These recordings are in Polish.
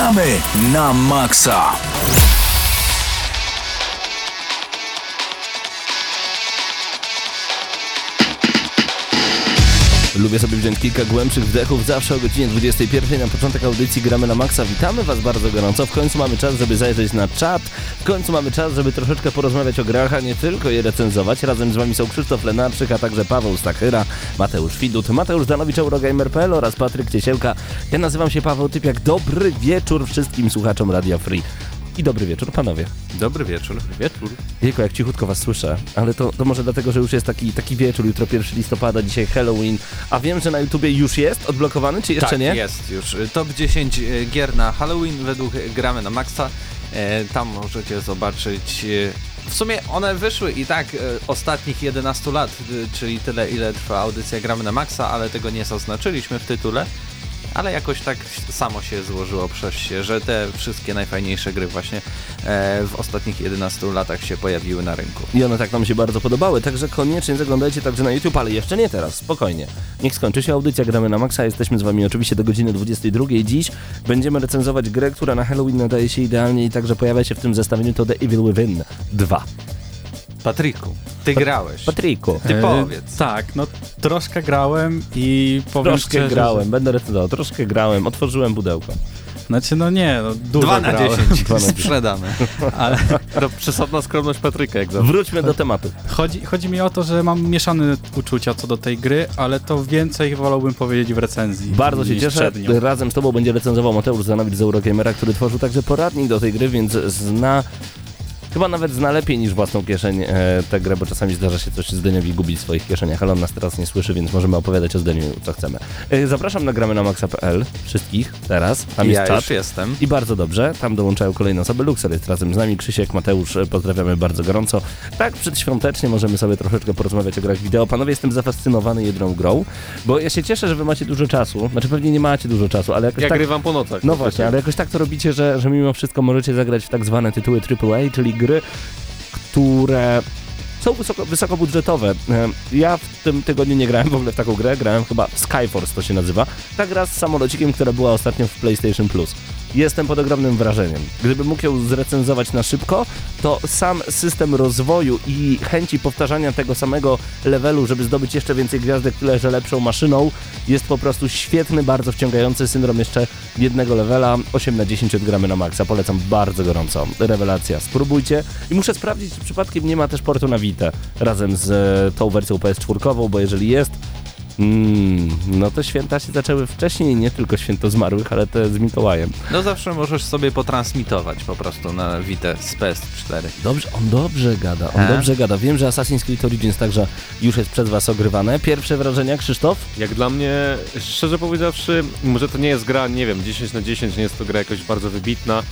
gramy na maksa! Lubię sobie wziąć kilka głębszych wdechów zawsze o godzinie 21 na początek audycji Gramy na Maxa. Witamy Was bardzo gorąco. W końcu mamy czas, żeby zajrzeć na czat. W końcu mamy czas, żeby troszeczkę porozmawiać o grach, a nie tylko je recenzować. Razem z Wami są Krzysztof Lenarczyk, a także Paweł Stachyra, Mateusz Widut, Mateusz Danowicz, Eurogamer.pl oraz Patryk Ciesielka. Ja nazywam się Paweł Typiak. Dobry wieczór wszystkim słuchaczom Radia Free. I dobry wieczór, panowie. Dobry wieczór. Wieczór. Jejku, jak cichutko was słyszę, ale to, to może dlatego, że już jest taki, taki wieczór, jutro 1 listopada, dzisiaj Halloween, a wiem, że na YouTubie już jest odblokowany, czy jeszcze tak, nie? jest już. Top 10 e, gier na Halloween według Gramy na Maxa. E, tam możecie zobaczyć... E, w sumie one wyszły i tak e, ostatnich 11 lat, czyli tyle ile trwa audycja Gramy na Maxa, ale tego nie zaznaczyliśmy w tytule. Ale jakoś tak samo się złożyło przez się, że te wszystkie najfajniejsze gry właśnie e, w ostatnich 11 latach się pojawiły na rynku. I one tak nam się bardzo podobały, także koniecznie zaglądajcie także na YouTube, ale jeszcze nie teraz, spokojnie. Niech skończy się audycja, gramy na maksa, jesteśmy z wami oczywiście do godziny 22. Dziś będziemy recenzować grę, która na Halloween nadaje się idealnie i także pojawia się w tym zestawieniu, to The Evil Within 2. Patryku, ty grałeś. Patryku. Ty E, powiedz. tak, no troszkę grałem i powiem Troszkę szczerze, grałem, będę recenzował, troszkę grałem, otworzyłem pudełko. Że, znaczy, no nie, no dużo 2 na grałem, 10 Dwa na dziesięć. sprzedane. ale To przesadna skromność Patryka, jak zawsze. Wróćmy do tematu. chodzi, chodzi mi o to, że mam mieszane uczucia co do tej gry, ale to więcej wolałbym powiedzieć w recenzji. Bardzo się niż cieszę. Razem z Tobą będzie recenzował Mateusz Zanowicz z Eurogamera, który tworzył także poradnik do tej gry, więc zna. Chyba nawet zna lepiej niż własną kieszeń e, tę grę, bo czasami zdarza się coś Zdeniowi gubić w swoich kieszeniach, ale on nas teraz nie słyszy, więc możemy opowiadać o Zdeniu co chcemy. E, zapraszam na gramy na maxa.pl wszystkich teraz. Tam jest ja czat. już jestem. I bardzo dobrze, tam dołączają kolejne osoby. Luxor jest razem z nami, Krzysiek, Mateusz, e, pozdrawiamy bardzo gorąco. Tak przedświątecznie możemy sobie troszeczkę porozmawiać o grach wideo. Panowie, jestem zafascynowany jedną grą, bo ja się cieszę, że wy macie dużo czasu. Znaczy pewnie nie macie dużo czasu, ale jakoś Ja tak... grywam po nocach. No właśnie, ale jakoś tak to robicie, że, że mimo wszystko możecie zagrać w tak zwane tytuły AAA, czyli gry, które są wysoko, wysokobudżetowe. E, Ja w tym tygodniu nie grałem w ogóle w taką grę, grałem chyba Skyforce to się nazywa. Ta gra z samolocikiem, która była ostatnio w PlayStation Plus. Jestem pod ogromnym wrażeniem. Gdybym mógł ją zrecenzować na szybko, to sam system rozwoju i chęci powtarzania tego samego levelu, żeby zdobyć jeszcze więcej gwiazdek, tyle że lepszą maszyną, jest po prostu świetny, bardzo wciągający syndrom jeszcze jednego levela. 8 na 10 odgramy na maksa. Polecam bardzo gorąco. Rewelacja. Spróbujcie. I muszę sprawdzić, czy przypadkiem nie ma też portu na Vita razem z e, tą wersją PS4, bo jeżeli jest, mm, no to święta się zaczęły wcześniej, nie tylko święto zmarłych, ale te z Mikołajem. No zawsze możesz sobie potransmitować po prostu na Vita z PS4. Dobrze, on dobrze gada, on E? dobrze gada. Wiem, że Assassin's Creed Origins także już jest przez was ogrywane. Pierwsze wrażenia, Krzysztof? Jak dla mnie, szczerze powiedziawszy, może to nie jest gra, nie wiem, 10 na 10, nie jest to gra jakoś bardzo wybitna,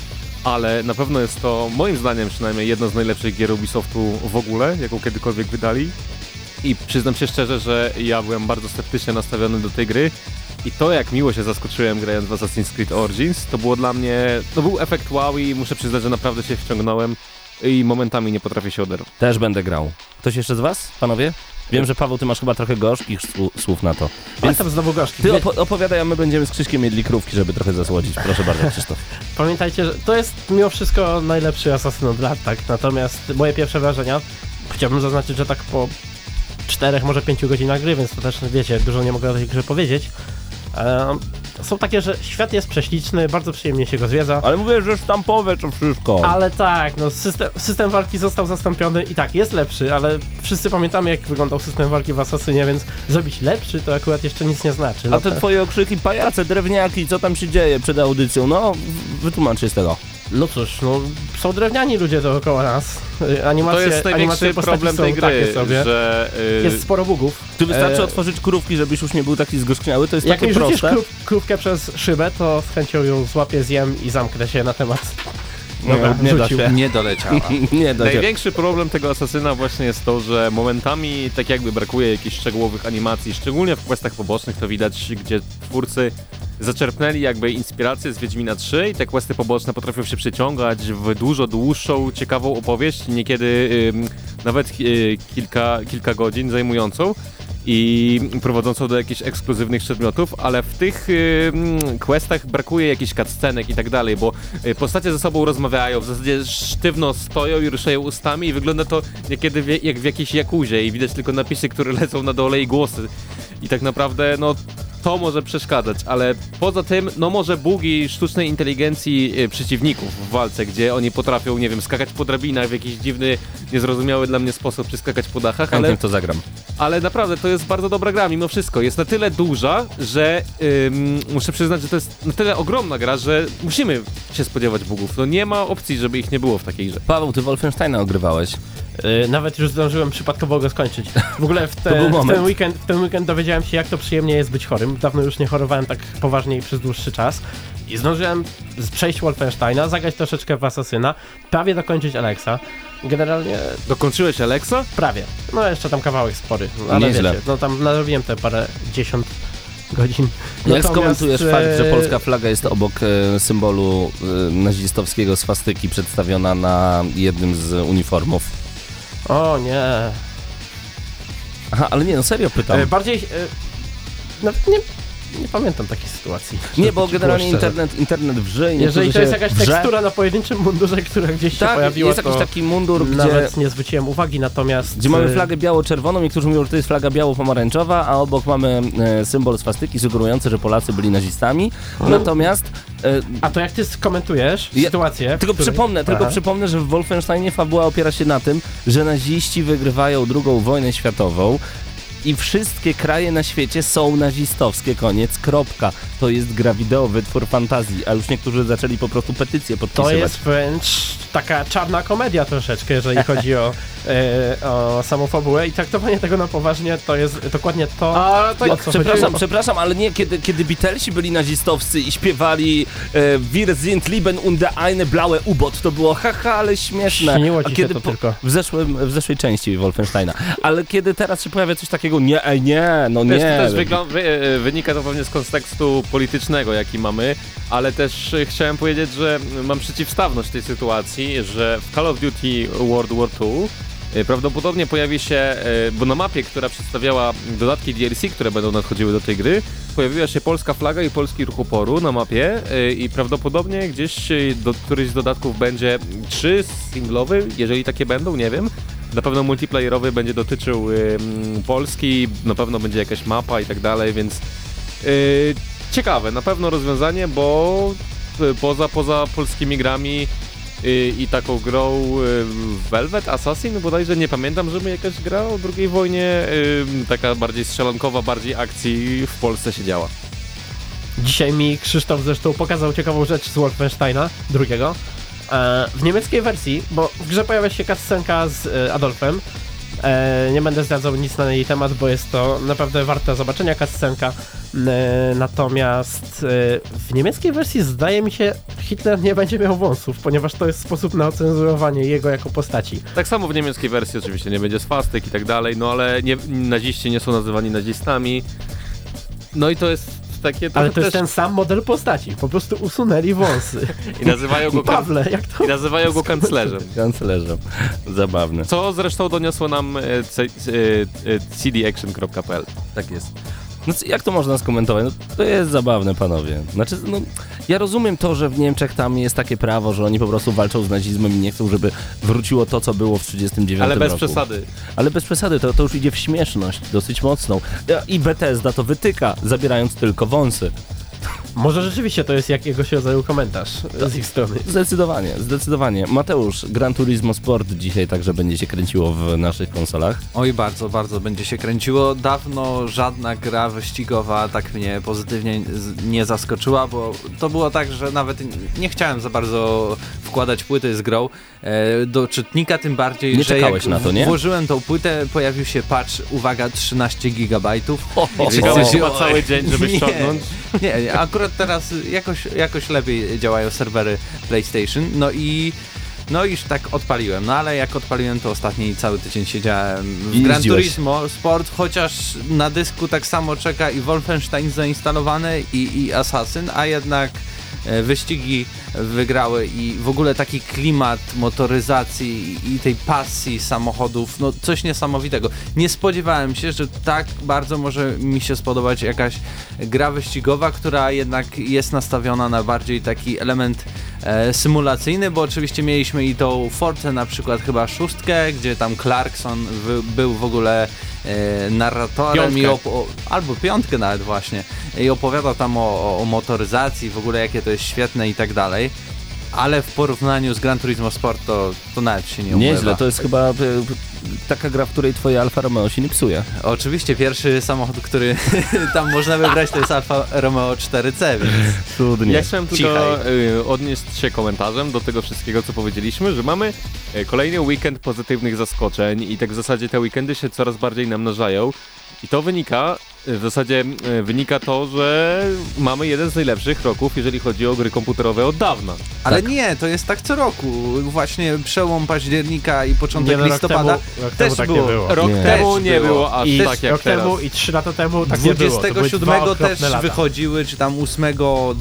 ale na pewno jest to, moim zdaniem przynajmniej, jedna z najlepszych gier Ubisoftu w ogóle, jaką kiedykolwiek wydali. I przyznam się szczerze, że ja byłem bardzo sceptycznie nastawiony do tej gry. I to, jak miło się zaskoczyłem grając w Assassin's Creed Origins, to było dla mnie, to był efekt wow i muszę przyznać, że naprawdę się wciągnąłem i momentami nie potrafię się oderwać. Też będę grał. Ktoś jeszcze z was, panowie? Wiem, że Paweł, ty masz chyba trochę gorzkich słów na to. Więc tam znowu gorzki. Ty opo- opowiadaj, a my będziemy z Krzyśkiem jedli krówki, żeby trochę zasłodzić. Proszę bardzo, Krzysztof. Pamiętajcie, że to jest mimo wszystko najlepszy Assassin od lat, tak? Natomiast moje pierwsze wrażenia, chciałbym zaznaczyć, że tak po czterech, może pięciu godzinach gry, więc to też, wiecie, dużo nie mogę o tej grze powiedzieć. Są takie, że świat jest prześliczny, bardzo przyjemnie się go zwiedza. Ale mówię, że sztampowe to wszystko. Ale tak, no system, system walki został zastąpiony i tak, jest lepszy, ale wszyscy pamiętamy jak wyglądał system walki w Assassinie, więc zrobić lepszy to akurat jeszcze nic nie znaczy. A No te to- twoje okrzyki, pajace, drewniaki, co tam się dzieje przed audycją? No, wytłumacz się z tego. No cóż, no są drewniani ludzie dookoła nas. Y, Animacje, To jest największy problem tej gry, że... y, Jest sporo bugów. Tu wystarczy E, otworzyć krówki, żebyś już nie był taki zgorzkniały, to jest Jak takie proste. krów, krówkę przez szybę, to z chęcią ją złapię, zjem i zamknę się na temat. Dobra, nie da się. Nie doleciała. nie da. Największy problem tego asasyna właśnie jest to, że momentami tak jakby brakuje jakichś szczegółowych animacji, szczególnie w questach pobocznych to widać, gdzie twórcy zaczerpnęli jakby inspirację z Wiedźmina 3 i te questy poboczne potrafią się przyciągać w dużo dłuższą, ciekawą opowieść, niekiedy ym, nawet y, kilka, kilka godzin zajmującą. i prowadzącą do jakichś ekskluzywnych przedmiotów, ale w tych y, questach brakuje jakichś cutscenek i tak dalej, bo y, postacie ze sobą rozmawiają, w zasadzie sztywno stoją i ruszają ustami i wygląda to niekiedy wie, jak w jakiejś jakuzie i widać tylko napisy, które lecą na dole i głosy. I tak naprawdę, no to może przeszkadzać, ale poza tym, no może bugi sztucznej inteligencji y, przeciwników w walce, gdzie oni potrafią, nie wiem, skakać po drabinach w jakiś dziwny, niezrozumiały dla mnie sposób, czy skakać po dachach, Ale to zagram. ale naprawdę to jest bardzo dobra gra mimo wszystko. Jest na tyle duża, że ym, muszę przyznać, że to jest na tyle ogromna gra, że musimy się spodziewać bugów. No nie ma opcji, żeby ich nie było w takiej grze. Paweł, ty Wolfensteina ogrywałeś. Yy, nawet już zdążyłem przypadkowo go skończyć. W ogóle w, te, w, ten weekend, w ten weekend dowiedziałem się, jak to przyjemnie jest być chorym. Dawno już nie chorowałem tak poważnie i przez dłuższy czas. I zdążyłem przejść Wolfensteina, zagrać troszeczkę w Asasyna, prawie dokończyć Alexa. Generalnie Dokończyłeś Alexa? prawie. No jeszcze tam kawałek spory, ale Nieźle. wiecie, no tam narobiłem te parę dziesiąt godzin. Jak Natomiast, skomentujesz e, fakt, że polska flaga jest obok e, symbolu e, nazistowskiego swastyki przedstawiona na jednym z uniformów? O nie. Aha, ale nie, no serio pytam. E, bardziej... Nawet nie, nie pamiętam takiej sytuacji. Nie, bo generalnie internet, internet wrze Jeżeli to jest się jakaś wrze. tekstura na pojedynczym mundurze, która gdzieś się Tak, pojawiła, jest jakiś taki mundur, gdzie, nawet nie zwróciłem uwagi, natomiast... gdzie mamy e, flagę biało-czerwoną, niektórzy mówią, że to jest flaga biało-pomarańczowa, a obok mamy e, symbol swastyki sugerujący, że Polacy byli nazistami. Natomiast e, A to jak ty skomentujesz Ja- sytuację... Tylko której- przypomnę, tylko Aha. przypomnę, że w Wolfensteinie fabuła opiera się na tym, że naziści wygrywają II wojnę światową i wszystkie kraje na świecie są nazistowskie, koniec, kropka. To jest gra wideo, wytwór fantazji, a już niektórzy zaczęli po prostu petycje To podpisywać. jest wręcz taka czarna komedia troszeczkę, jeżeli chodzi o, e, o samą fabułę i traktowanie tego na poważnie to jest dokładnie to, A, o co Przepraszam, chodziło. przepraszam, ale nie, kiedy, kiedy Beatlesi byli nazistowscy i śpiewali e, Wir sind lieben und eine blaue U-Boot, to było haha, ale śmieszne. Śniło A ci się kiedy to po- tylko. W, zeszłym, w zeszłej części Wolfensteina. Ale kiedy teraz się pojawia coś takiego, nie, ej, nie, no nie. Wiesz, to też wy, e, wynika to pewnie z kontekstu politycznego, jaki mamy, ale też e, chciałem powiedzieć, że mam przeciwstawność tej sytuacji, że w Call of Duty World War II e, prawdopodobnie pojawi się, bo na mapie, która przedstawiała dodatki DLC, które będą nadchodziły do tej gry, pojawiła się polska flaga i polski ruch oporu na mapie i prawdopodobnie gdzieś do któryś z dodatków będzie czy singlowy, jeżeli takie będą, nie wiem, na pewno multiplayerowy będzie dotyczył ym, Polski, na pewno będzie jakaś mapa i tak dalej, więc yy, ciekawe, na pewno rozwiązanie, bo y, poza, poza polskimi grami y, i taką grą y, Velvet Assassin, bodajże nie pamiętam, żeby jakaś gra o II wojnie, y, taka bardziej strzelankowa, bardziej akcji w Polsce się działa. Dzisiaj mi Krzysztof zresztą pokazał ciekawą rzecz z Wolfensteina drugiego. E, w niemieckiej wersji, bo w grze pojawia się cutscenka z e, Adolfem. E, nie będę zdradzał nic na jej temat, bo jest to naprawdę warta zobaczenia cutscenka. E, natomiast w niemieckiej wersji zdaje mi się Hitler nie będzie miał wąsów, ponieważ to jest sposób na ocenzurowanie jego jako postaci. Tak samo w niemieckiej wersji oczywiście nie będzie swastyk i tak dalej, no ale nie, naziści nie są nazywani nazistami. No i to jest takie Ale trochę to jest też... ten sam model postaci, po prostu usunęli wąsy. I nazywają go. Pawle, jak to... I nazywają go kanclerzem. Kanclerzem. Zabawne. Co zresztą doniosło nam e, e, e, cdaction.pl. Tak jest. No jak to można skomentować? No, to jest zabawne, panowie. Znaczy, no, ja rozumiem to, że w Niemczech tam jest takie prawo, że oni po prostu walczą z nazizmem i nie chcą, żeby wróciło to, co było w 1939 Ale bez roku. przesady. Ale bez przesady, to, to już idzie w śmieszność, dosyć mocną. I Bethesda to wytyka, zabierając tylko wąsy. Może rzeczywiście to jest jakiegoś rodzaju komentarz z ich strony. Zdecydowanie, zdecydowanie. Mateusz, Gran Turismo Sport dzisiaj także będzie się kręciło w naszych konsolach. Oj, bardzo, bardzo będzie się kręciło. Dawno żadna gra wyścigowa tak mnie pozytywnie nie zaskoczyła, bo to było tak, że nawet nie chciałem za bardzo wkładać płyty z grą e, do czytnika, tym bardziej, Nie że czekałeś jak na to, nie? włożyłem tą płytę, pojawił się patch, uwaga, 13 gigabajtów. I czekałeś chyba cały dzień, żeby Nie. ściągnąć. Nie, nie, akurat teraz jakoś, jakoś lepiej działają serwery PlayStation, no i no iż tak odpaliłem, no ale jak odpaliłem to ostatni cały tydzień siedziałem w I Gran. Turismo Sport, chociaż na dysku tak samo czeka i Wolfenstein zainstalowany i, i Assassin, a jednak wyścigi wygrały i w ogóle taki klimat motoryzacji i tej pasji samochodów, no coś niesamowitego. Nie spodziewałem się, że tak bardzo może mi się spodobać jakaś gra wyścigowa, która jednak jest nastawiona na bardziej taki element e, symulacyjny, bo oczywiście mieliśmy i tą Force na przykład chyba szóstkę, gdzie tam Clarkson wy, był w ogóle e, narratorem i opo- albo piątkę nawet właśnie i opowiadał tam o, o, o motoryzacji, w ogóle jakie to jest świetne i tak dalej. Ale w porównaniu z Gran Turismo Sport to, to nawet się nie umywa. Nieźle, to jest chyba e, taka gra, w której twoje Alfa Romeo się nie psuje. Oczywiście pierwszy samochód, który tam można wybrać to jest Alfa Romeo 4C, więc Cudnie. Ja chciałem tylko Cichaj. y, odnieść się komentarzem do tego wszystkiego, co powiedzieliśmy, że mamy y, kolejny weekend pozytywnych zaskoczeń i tak w zasadzie te weekendy się coraz bardziej namnażają i to wynika, w zasadzie y, wynika to, że mamy jeden z najlepszych roków, jeżeli chodzi o gry komputerowe od dawna. Ale nie, to jest tak co roku. Właśnie przełom października i początek Nie, no, rok listopada temu- rok też tak nie było. było. Rok Nie. temu Też nie było. było aż I tak jak rok teraz. temu i trzy lata temu tak nie było. 27 też lata. wychodziły, czy tam 8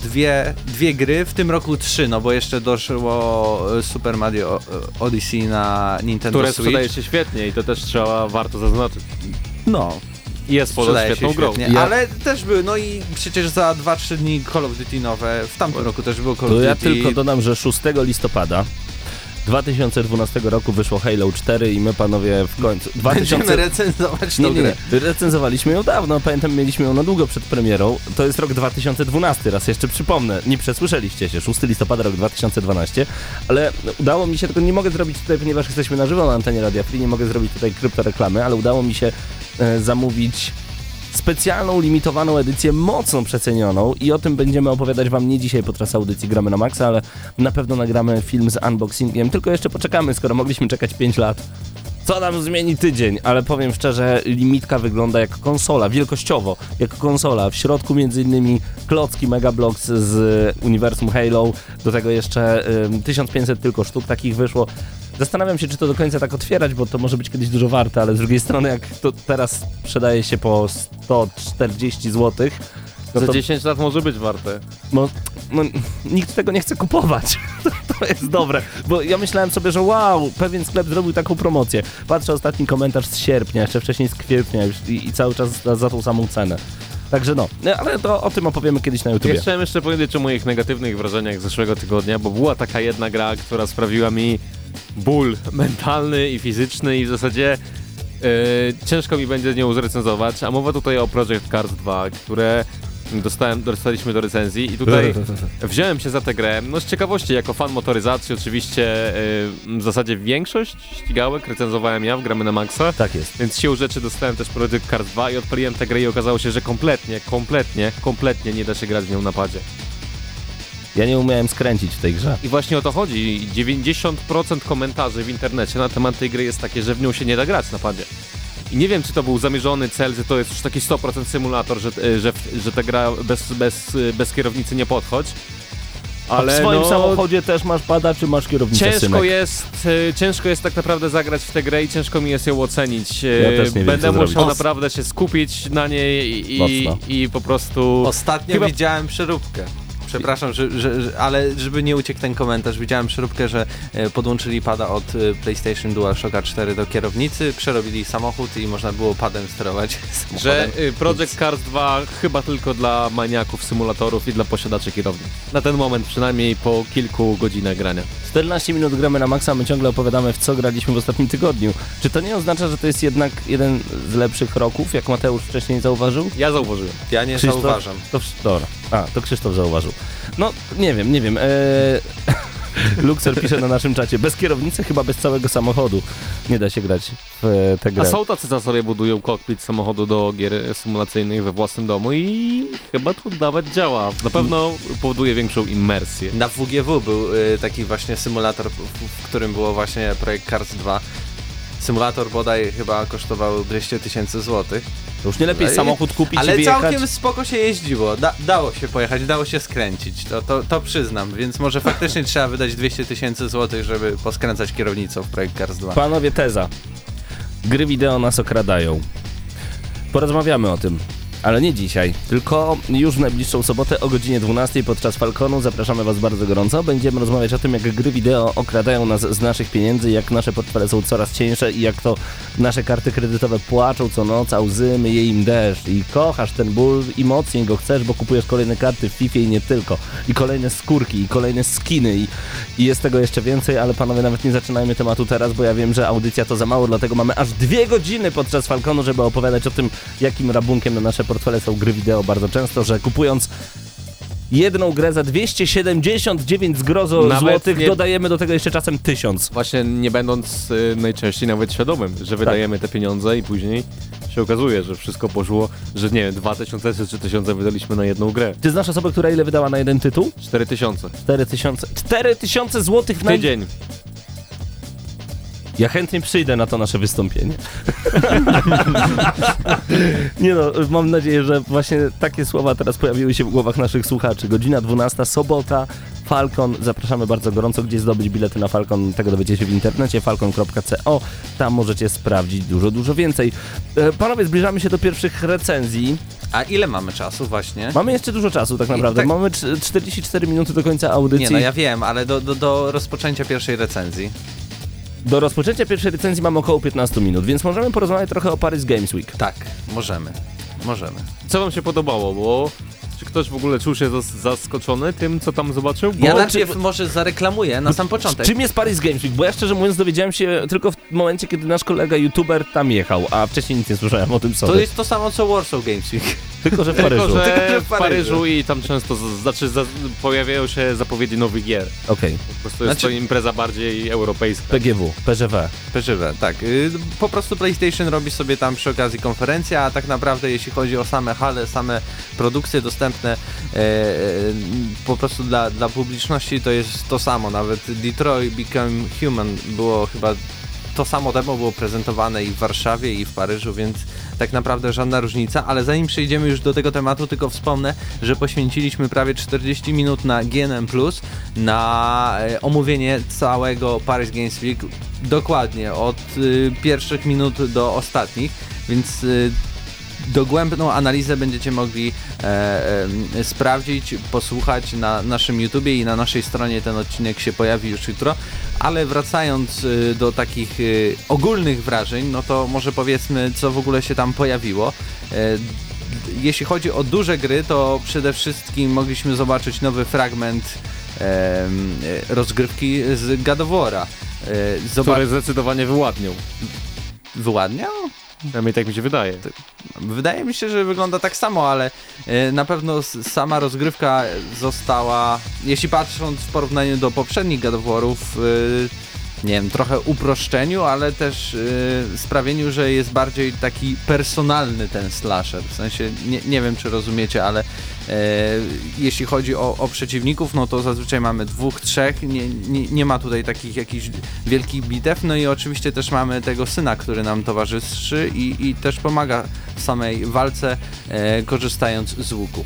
dwie, dwie gry, w tym roku trzy, no bo jeszcze doszło e, Super Mario Odyssey na Nintendo które Switch. sprzedaje się świetnie i to też trzeba, warto zaznaczyć. No, I jest poza świetną grą. Ja- Ale też były, no i przecież za 2-3 dni Call of Duty nowe, w tamtym roku też było Call To of ja Duty. tylko dodam, że 6 listopada 2012 roku wyszło Halo 4 i my panowie w końcu... Będziemy 2000... recenzować tą Nie, nie, nie. Recenzowaliśmy ją dawno, pamiętam, mieliśmy ją na długo przed premierą. To jest rok 2012, raz jeszcze przypomnę. Nie przesłyszeliście się, 6 listopada, rok 2012, ale udało mi się, tylko nie mogę zrobić tutaj, ponieważ jesteśmy na żywo na antenie Radia Free, nie mogę zrobić tutaj kryptoreklamy, ale udało mi się zamówić specjalną, limitowaną edycję, mocno przecenioną i o tym będziemy opowiadać wam nie dzisiaj podczas audycji Gramy na Maxa, ale na pewno nagramy film z unboxingiem, tylko jeszcze poczekamy, skoro mogliśmy czekać 5 lat. Co nam zmieni tydzień, ale powiem szczerze, limitka wygląda jak konsola, wielkościowo, jak konsola. W środku innymi klocki Mega Bloks z uniwersum Halo, do tego jeszcze ym, 1500 tylko sztuk takich wyszło. Zastanawiam się, czy to do końca tak otwierać, bo to może być kiedyś dużo warte, ale z drugiej strony, jak to teraz sprzedaje się po 140 zł, no Za to 10 lat może być warte. no, no, nikt tego nie chce kupować. To jest dobre, bo ja myślałem sobie, że wow, pewien sklep zrobił taką promocję. Patrzę ostatni komentarz z sierpnia, jeszcze wcześniej z kwietnia już i, i cały czas za, za tą samą cenę. Także no, no, ale to o tym opowiemy kiedyś na Ja YouTubie. chciałem jeszcze powiedzieć o moich negatywnych wrażeniach z zeszłego tygodnia, bo była taka jedna gra, która sprawiła mi ból mentalny i fizyczny i w zasadzie e, ciężko mi będzie nią zrecenzować, a mowa tutaj o Project Cars 2, które dostałem, dostaliśmy do recenzji i tutaj wziąłem się za tę grę, no z ciekawości, jako fan motoryzacji oczywiście e, w zasadzie większość ścigałek recenzowałem ja w Gramy na Maxa, Tak jest. więc siłą rzeczy dostałem też Project Cars 2 i odpaliłem tę grę i okazało się, że kompletnie, kompletnie, kompletnie nie da się grać w nią na padzie. Ja nie umiałem skręcić w tej grze. I właśnie o to chodzi. 90% komentarzy w internecie na temat tej gry jest takie, że w nią się nie da grać na padzie. I nie wiem, czy to był zamierzony cel, że to jest już taki 100% symulator, że, że, że ta gra bez, bez, bez kierownicy nie podchodź. Ale A w swoim no, samochodzie też masz pada, czy masz kierownicę Ciężko synek? jest, e, ciężko jest tak naprawdę zagrać w tę grę i ciężko mi jest ją ocenić. E, Ja też nie wiem, Będę co musiał zrobić. naprawdę się skupić na niej i, i, i po prostu... Ostatnio Chyba- widziałem przeróbkę. Przepraszam, że, że, że, ale żeby nie uciekł ten komentarz, widziałem przeróbkę, że e, podłączyli pada od e, PlayStation DualShocka 4 do kierownicy, przerobili samochód i można było padem sterować samochodem. Że y, Project Cars 2 chyba tylko dla maniaków symulatorów i dla posiadaczy kierowni. Na ten moment przynajmniej po kilku godzinach grania. 14 minut gramy na maksa, my ciągle opowiadamy w co graliśmy w ostatnim tygodniu. Czy to nie oznacza, że to jest jednak jeden z lepszych roków, jak Mateusz wcześniej zauważył? Ja zauważyłem. Ja nie Krzysztof? zauważam. To, dobra. A, to Krzysztof zauważył. No, nie wiem, nie wiem. Eee... Luxer pisze na naszym czacie, bez kierownicy chyba bez całego samochodu nie da się grać w e, tę A grę. są tacy, co sobie budują kokpit samochodu do gier symulacyjnych we własnym domu i chyba to nawet działa. Na pewno powoduje większą immersję. Na WGW był y, taki właśnie symulator, w, w którym było właśnie projekt Cars 2. Symulator bodaj chyba kosztował 200 tysięcy złotych. To już nie lepiej Ale- samochód kupić i Ale całkiem spoko się jeździło. Da, dało się pojechać, dało się skręcić. To, to, to przyznam, więc może faktycznie trzeba wydać 200 tysięcy złotych, żeby poskręcać kierownicą w projekt Cars 2. Panowie, teza. Gry wideo nas okradają. Porozmawiamy o tym. Ale nie dzisiaj, tylko już w najbliższą sobotę o godzinie 12 podczas Falconu. Zapraszamy Was bardzo gorąco. Będziemy rozmawiać o tym, jak gry wideo okradają nas z naszych pieniędzy, jak nasze portfele są coraz cieńsze i jak to nasze karty kredytowe płaczą co noc, a łzy myje im deszcz. I kochasz ten ból i mocniej go chcesz, bo kupujesz kolejne karty w FIFA i nie tylko. I kolejne skórki, i kolejne skiny i, i jest tego jeszcze więcej, ale panowie nawet nie zaczynajmy tematu teraz, bo ja wiem, że audycja to za mało, dlatego mamy aż dwie godziny podczas Falconu, żeby opowiadać o tym, jakim rabunkiem na nasze portfele są gry wideo bardzo często, że kupując jedną grę za 279 zgrozo Nawet złotych, nie- dodajemy do tego jeszcze czasem 1000. Właśnie nie będąc y, najczęściej nawet świadomym, że wydajemy te pieniądze i później się okazuje, że wszystko poszło, że nie wiem, 2000 czy 3000 wydaliśmy na jedną grę. Ty znasz osobę, która ile wydała na jeden tytuł? 4000. 4000. 4000 złotych W na... tydzień. Ja chętnie przyjdę na to nasze wystąpienie. Nie no, mam nadzieję, że właśnie takie słowa teraz pojawiły się w głowach naszych słuchaczy. Godzina 12, sobota, Falcon. Zapraszamy bardzo gorąco, gdzie zdobyć bilety na Falcon. Tego dowiecie się w internecie, falcon.co. Tam możecie sprawdzić dużo, dużo więcej. E, Panowie, zbliżamy się do pierwszych recenzji. A ile mamy czasu właśnie? Mamy jeszcze dużo czasu tak naprawdę. tak- Mamy cz- 44 minuty do końca audycji. Nie, no ja wiem, ale do, do, do rozpoczęcia pierwszej recenzji. Do rozpoczęcia pierwszej recenzji mamy około 15 minut, więc możemy porozmawiać trochę o Paris Games Week. Tak, możemy. Możemy. Co wam się podobało, bo czy ktoś w ogóle czuł się zas- zaskoczony tym, co tam zobaczył? Bo Ja najpierw może zareklamuję na sam początek. Czym jest Paris Games Week? Bo ja szczerze mówiąc dowiedziałem się tylko w momencie, kiedy nasz kolega youtuber tam jechał, a wcześniej nic nie słyszałem o tym To sobie. jest to samo co Warsaw Games Week. Tylko, że w Tylko, Paryżu. że Tylko, że w w Paryżu i tam często z, znaczy za, pojawiają się zapowiedzi nowych gier. Okej, Po prostu jest Znaczy- to impreza bardziej europejska. PGW, PGW. Przeżywe, tak. Y, Po prostu PlayStation robi sobie tam przy okazji konferencję, a tak naprawdę jeśli chodzi o same hale, same produkcje dostępne e, e, po prostu dla, dla publiczności, to jest to samo. Nawet Detroit Become Human było chyba to samo demo było prezentowane i w Warszawie, i w Paryżu, więc tak naprawdę żadna różnica, ale zanim przejdziemy już do tego tematu, tylko wspomnę, że poświęciliśmy prawie 40 minut na GNM+, na e, omówienie całego Paris Games Week, dokładnie, od pierwszych minut do ostatnich, więc dogłębną analizę będziecie mogli e, e, sprawdzić, posłuchać na naszym YouTubie i na naszej stronie ten odcinek się pojawi już jutro. Ale wracając y, do takich y, ogólnych wrażeń, no to może powiedzmy, co w ogóle się tam pojawiło. E, jeśli chodzi o duże gry, to przede wszystkim mogliśmy zobaczyć nowy fragment e, rozgrywki z War'a. E, Zoba- Który zdecydowanie wyładniał. Wyładniał? Przynajmniej tak mi się wydaje. Wydaje mi się, że wygląda tak samo, ale e, na pewno sama rozgrywka została, jeśli patrząc w porównaniu do poprzednich God e, nie wiem, trochę uproszczeniu, ale też e, sprawieniu, że jest bardziej taki personalny ten slasher. W sensie, nie, nie wiem czy rozumiecie, ale jeśli chodzi o, o przeciwników, no to zazwyczaj mamy dwóch, trzech, nie, nie, nie ma tutaj takich jakichś wielkich bitew, no i oczywiście też mamy tego syna, który nam towarzyszy i, i też pomaga w samej walce, e, korzystając z łuku.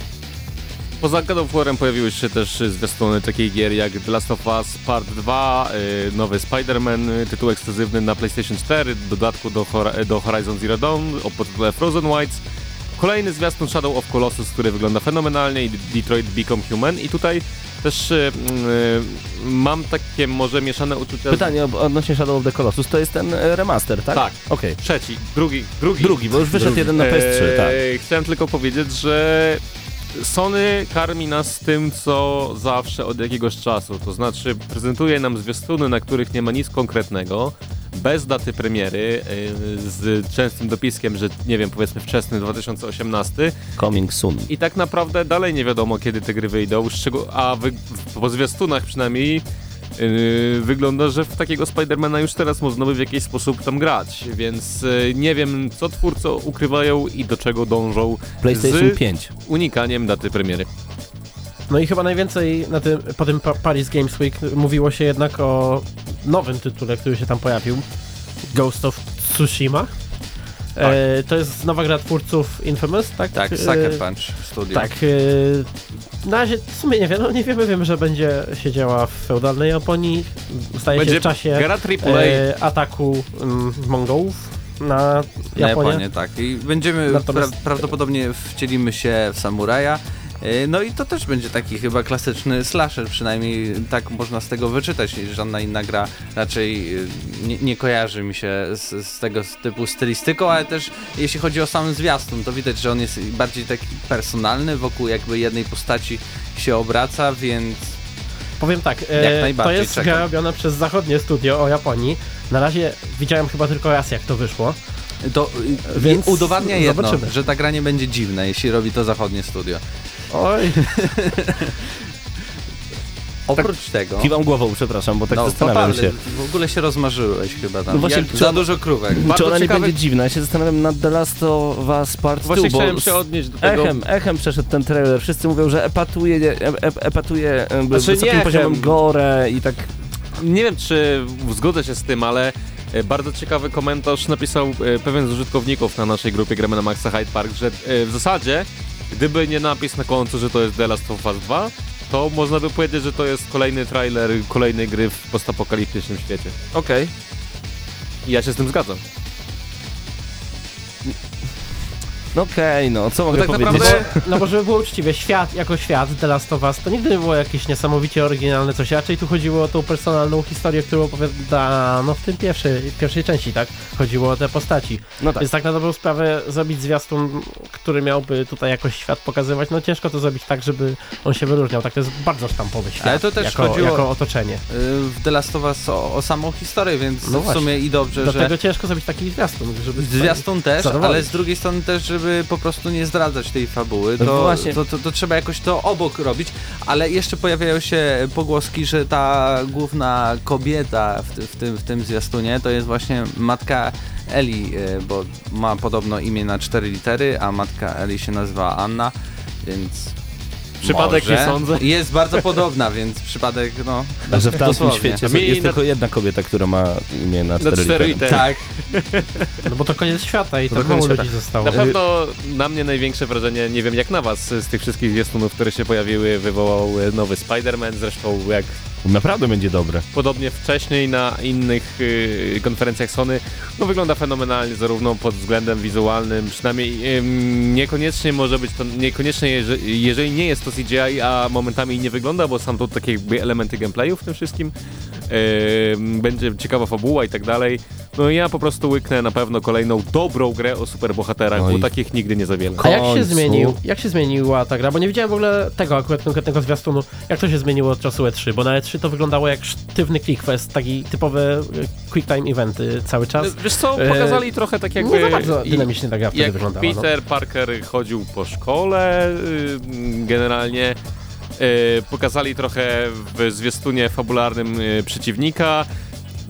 Poza God of War'em pojawiły się też zwiastuny takich gier jak The Last of Us Part 2, y, nowy Spider-Man, tytuł ekskluzywny na PlayStation 4, w dodatku do, Hor- do Horizon Zero Dawn o podtytule Frozen Wilds. Kolejny zwiastun Shadow of Colossus, który wygląda fenomenalnie i Detroit Become Human i tutaj też y, y, mam takie może mieszane uczucia. Pytanie odnośnie Shadow of the Colossus, to jest ten e, remaster, tak? Tak. Okej. Trzeci, drugi, drugi. Drugi, bo już wyszedł Drugi. jeden na PS3, tak. Eee, Chciałem tylko powiedzieć, że Sony karmi nas tym, co zawsze od jakiegoś czasu. To znaczy prezentuje nam zwiastuny, na których nie ma nic konkretnego, bez daty premiery, yy, z częstym dopiskiem, że nie wiem, powiedzmy wczesny 2018 Coming soon. i tak naprawdę dalej nie wiadomo, kiedy te gry wyjdą, a po zwiastunach przynajmniej Yy, wygląda, że w takiego Spidermana już teraz można by w jakiś sposób tam grać, więc yy, nie wiem, co twórcy ukrywają i do czego dążą PlayStation z 5. unikaniem daty premiery. No i chyba najwięcej na tym, po tym Pa- Paris Games Week mówiło się jednak o nowym tytule, który się tam pojawił. Ghost of Tsushima. E, to jest nowa gra twórców Infamous, tak? Tak, E, Sucker Punch Studio. Tak. E, na razie w sumie nie wiem, no nie wiemy, wiemy, że będzie się działa w feudalnej Japonii. Staje się Będzie w czasie e, ataku mm, Mongołów. na Na Japonię. Japonię, tak. I będziemy, Natomiast- pra prawdopodobnie wcielimy się w samuraja. E, No i to też będzie taki chyba klasyczny slasher, przynajmniej tak można z tego wyczytać. Żadna inna gra raczej e, nie, nie kojarzy mi się z, z tego typu stylistyką, ale też jeśli chodzi o sam zwiastun, to widać, że on jest bardziej taki personalny, wokół jakby jednej postaci się obraca, więc Powiem tak, e, to jest czekam. gra robiona przez zachodnie studio o Japonii. Na razie widziałem chyba tylko raz jak to wyszło. to Więc udowadnia jedno, zobaczymy. że ta gra nie będzie dziwna, jeśli robi to zachodnie studio. Oj, Oprócz tego... Kiwam głową, przepraszam, bo tak no, zastanawiam się. w ogóle się rozmarzyłeś chyba tam. No właśnie, za dużo krówek. Czy Bardzo ona nie ciekawe- będzie dziwna? Ja się zastanawiam nad The Last of Us Part 2, Właśnie bo chciałem z się odnieść do tego. Echem, echem przeszedł ten trailer. Wszyscy mówią, że epatuje, e, e, epatuje e, Znaczy, wysokim nie poziomem echem. gore i tak... Nie wiem, czy zgodzę się z tym, ale bardzo ciekawy komentarz napisał pewien z użytkowników na naszej grupie Gramy na Maxa Hyde Park, że w zasadzie, gdyby nie napis na końcu, że to jest The Last of Us 2, to można by powiedzieć, że to jest kolejny trailer kolejnej gry w postapokaliptycznym świecie. Okej. I ja się z tym zgadzam. No okej, no co mogę tak powiedzieć? naprawdę- no bo żeby było uczciwie, świat jako świat The Last of Us to nigdy nie było jakieś niesamowicie oryginalne coś. Raczej tu chodziło o tą personalną historię, którą opowiadano w tym pierwszej, pierwszej części, tak? Chodziło o te postaci. No tak. Więc tak na dobrą sprawę zrobić zwiastun, który miałby tutaj jakoś świat pokazywać, no ciężko to zrobić tak, żeby on się wyróżniał. Tak to jest bardzo sztampowy świat. Ale to też jako, chodziło- jako otoczenie. Y, W The Last of Us o, o samą historię, więc No w właśnie. sumie i dobrze, Do że... tego ciężko zrobić taki zwiastun, żeby... Zwiastun też, zadowolić. ale z drugiej strony też, żeby po prostu nie zdradzać tej fabuły, No to, to, to, to trzeba jakoś to obok robić, ale jeszcze pojawiają się pogłoski, że ta główna kobieta w, ty, w, tym, w tym zwiastunie to jest właśnie matka Eli, y, bo ma podobno imię na cztery litery, a matka Eli się nazywa Anna, więc Przypadek może. nie sądzę. Jest bardzo podobna, więc przypadek, no... Że w tamtym dosłownie. świecie A mi jest na- tylko jedna kobieta, która ma imię na cztery, cztery litery. litery. Tak, No bo to koniec świata i To tak koniec mało świata. ludzi zostało. Na pewno na mnie największe wrażenie, nie wiem jak na was, z tych wszystkich zwiastunów, które się pojawiły, wywołał e, nowy Spider-Man, zresztą jak Naprawdę będzie dobre. podobnie wcześniej na innych y, konferencjach Sony, no wygląda fenomenalnie zarówno pod względem wizualnym, przynajmniej niekoniecznie może być to, niekoniecznie jeżeli, nie jest to CGI, a momentami nie wygląda, bo są to takie jakby elementy gameplayu w tym wszystkim, będzie ciekawa fabuła i tak dalej. No i ja po prostu łyknę na pewno kolejną dobrą grę o superbohaterach, Oj. bo takich nigdy nie za wiele. A jak się zmienił, jak się zmieniła ta gra? Bo nie widziałem w ogóle tego akurat konkretnego zwiastunu. Jak to się zmieniło od czasu E3? Bo na E3 to wyglądało jak sztywny clickfest, taki typowe e, quick time eventy cały czas. Wiesz co, E, pokazali trochę tak jakby... nie za bardzo dynamicznie ta gra wtedy jak wyglądała. no. Peter Parker chodził po szkole, y, generalnie y, pokazali trochę w zwiastunie fabularnym y, przeciwnika,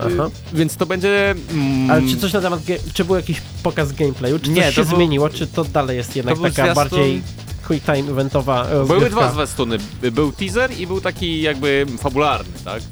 Aha. więc to będzie... mm, Ale czy coś na temat, czy był jakiś pokaz gameplayu? Czy Nie, coś to się był- zmieniło? Czy to dalej jest jednak taka zwiastun- bardziej quick time eventowa Były rozgrywka? dwa zwiastuny. Był teaser i był taki jakby fabularny, tak?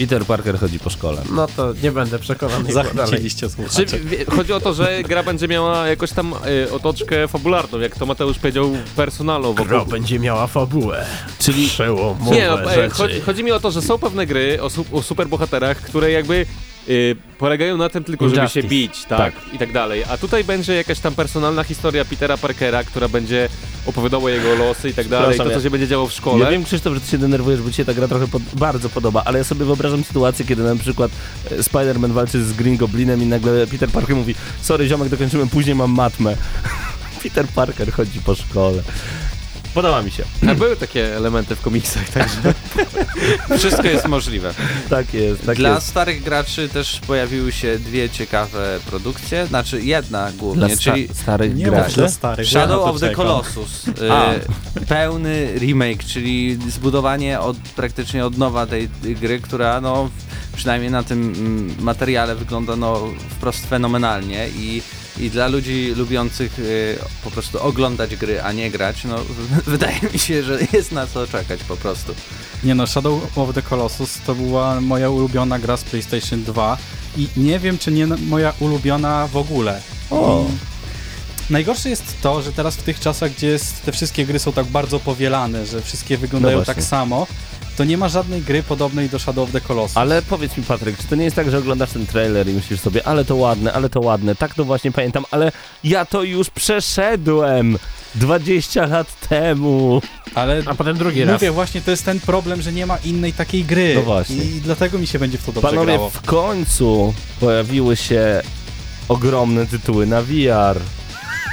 Peter Parker chodzi po szkole. No to nie będę przekonany. Zachęciliście Czy, słuchaczy. wie- chodzi o to, że gra będzie miała jakoś tam y, otoczkę fabularną, jak to Mateusz powiedział, personalną Gra wokół. będzie miała fabułę. Czyli Przełomowe Nie, no, e, chodzi, chodzi mi o to, że są pewne gry o, su o superbohaterach, które jakby y, polegają na tym tylko, żeby Injustice. się bić, tak, Tak. i tak dalej. A tutaj będzie jakaś tam personalna historia Petera Parkera, która będzie opowiadała jego losy i tak dalej, to co ja- się będzie działo w szkole. Ja wiem, Krzysztof, że ty się denerwujesz, bo ci się ta gra trochę pod, bardzo podoba, ale ja sobie wyobrażam sytuację, kiedy na przykład e, Spider-Man walczy z Green Goblinem i nagle Peter Parker mówi sorry ziomek, dokończymy, później mam matmę. Peter Parker chodzi po szkole. Podoba mi się. A były takie elementy w komiksach, także wszystko jest możliwe. Tak jest, tak Dla jest. starych graczy też pojawiły się dwie ciekawe produkcje, znaczy jedna głównie, Dla sta czyli starych Nie graczy. dla starych. Shadow of the. Colossus. Y, pełny remake, czyli zbudowanie od, praktycznie od nowa tej gry, która no, przynajmniej na tym mm, materiale wygląda no, wprost fenomenalnie i, i dla ludzi lubiących y, po prostu oglądać gry, a nie grać, no wydaje mi się, że jest na co czekać po prostu. Nie no, Shadow of the Colossus to była moja ulubiona gra z PlayStation 2 i nie wiem, czy nie moja ulubiona w ogóle. O. Najgorsze jest to, że teraz w tych czasach, gdzie te wszystkie gry są tak bardzo powielane, że wszystkie wyglądają No tak samo, to nie ma żadnej gry podobnej do Shadow of the Colossus. Ale powiedz mi Patryk, czy to nie jest tak, że oglądasz ten trailer i myślisz sobie, ale to ładne, ale to ładne, tak to właśnie pamiętam, ale ja to już przeszedłem 20 lat temu. Ale A potem drugi raz. mówię, właśnie to jest ten problem, że nie ma innej takiej gry. No właśnie. I dlatego mi się będzie w to dobrze Panowie, grało. w końcu pojawiły się ogromne tytuły na VR.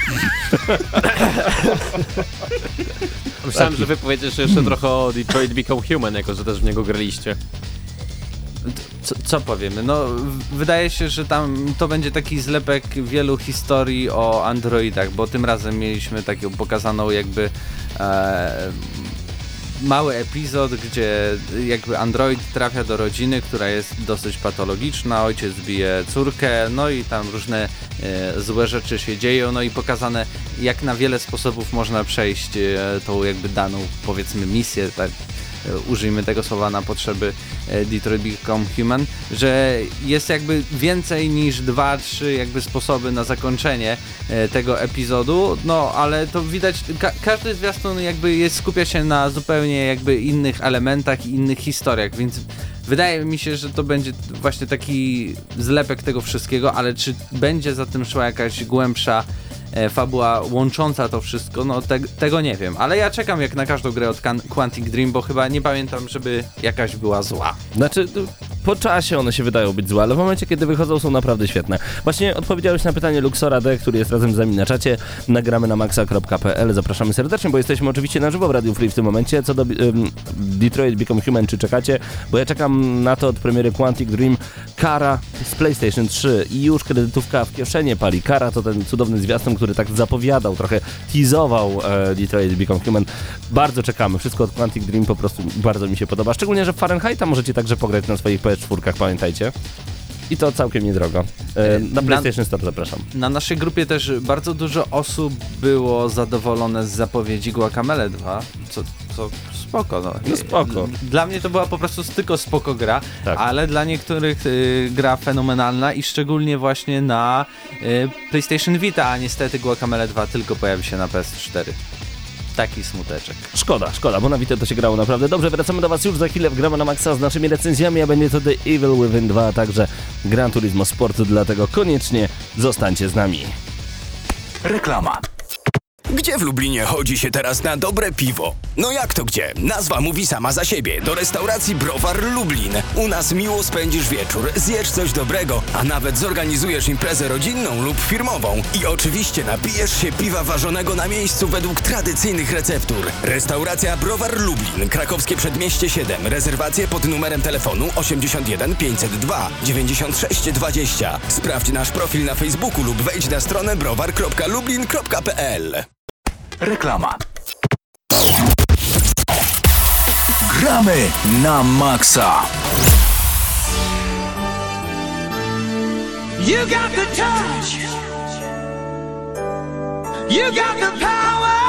Myślałem, że wy powiecie jeszcze trochę o Detroit Become Human, jako że też w niego graliście. Co, co powiemy? No, wydaje się, że tam to będzie taki zlepek wielu historii o Androidach, bo tym razem mieliśmy taką pokazaną jakby e, mały epizod, gdzie jakby Android trafia do rodziny, która jest dosyć patologiczna, ojciec bije córkę, no i tam różne e, złe rzeczy się dzieją, no i pokazane jak na wiele sposobów można przejść e, tą jakby daną powiedzmy misję, tak użyjmy tego słowa na potrzeby e, Detroit Become Human, że jest jakby więcej niż dwa, trzy jakby sposoby na zakończenie e, tego epizodu, no ale to widać, ka każdy zwiastun jakby jest, skupia się na zupełnie jakby innych elementach i innych historiach, więc wydaje mi się, że to będzie właśnie taki zlepek tego wszystkiego, ale czy będzie za tym szła jakaś głębsza e, fabuła łącząca to wszystko, no te, tego nie wiem, ale ja czekam jak na każdą grę od Quantic Dream, bo chyba nie pamiętam, żeby jakaś była zła. Znaczy, po czasie one się wydają być złe, ale w momencie, kiedy wychodzą, są naprawdę świetne. Właśnie odpowiedziałeś na pytanie Luxora D, który jest razem z nami na czacie. Nagramy na maxa.pl. Zapraszamy serdecznie, bo jesteśmy oczywiście na żywo w Radio Free w tym momencie. Co do ym, Detroit Become Human, czy czekacie? Bo ja czekam na to od premiery Quantic Dream. Kara z PlayStation 3 i już kredytówka w kieszenie pali. Kara to ten cudowny zwiastun, który tak zapowiadał, trochę teasował e, Detroit Become Human. Bardzo czekamy. Wszystko od Quantic Dream po prostu bardzo mi się podoba. Szczególnie, że Fahrenheita możecie także pograć na swoich PS4, pamiętajcie. I to całkiem niedrogo. E, na Na- PlayStation Store zapraszam. Na naszej grupie też bardzo dużo osób było zadowolone z zapowiedzi Guacamele 2, co, co spoko. No. No spoko. Dla mnie to była po prostu tylko spoko gra, Tak. ale dla niektórych y, gra fenomenalna i szczególnie właśnie na y, PlayStation Vita, a niestety Guacamele 2 tylko pojawi się na PS4. Taki smuteczek. Szkoda, szkoda, bo na Vita to się grało naprawdę dobrze. Wracamy do Was już za chwilę w Gramy na Maxa z naszymi recenzjami, a będzie to The Evil Within 2, a także Gran Turismo Sport, dlatego koniecznie zostańcie z nami. Reklama. Gdzie w Lublinie chodzi się teraz na dobre piwo? No jak to gdzie? Nazwa mówi sama za siebie. Do restauracji Browar Lublin. U nas miło spędzisz wieczór, zjesz coś dobrego, a nawet zorganizujesz imprezę rodzinną lub firmową. I oczywiście napijesz się piwa ważonego na miejscu według tradycyjnych receptur. Restauracja Browar Lublin, krakowskie przedmieście 7. Rezerwacje pod numerem telefonu 81 502 96 20. Sprawdź nasz profil na Facebooku lub wejdź na stronę browar.lublin.pl. Reklama. Gramy na Maxa. You got the touch. You got the power.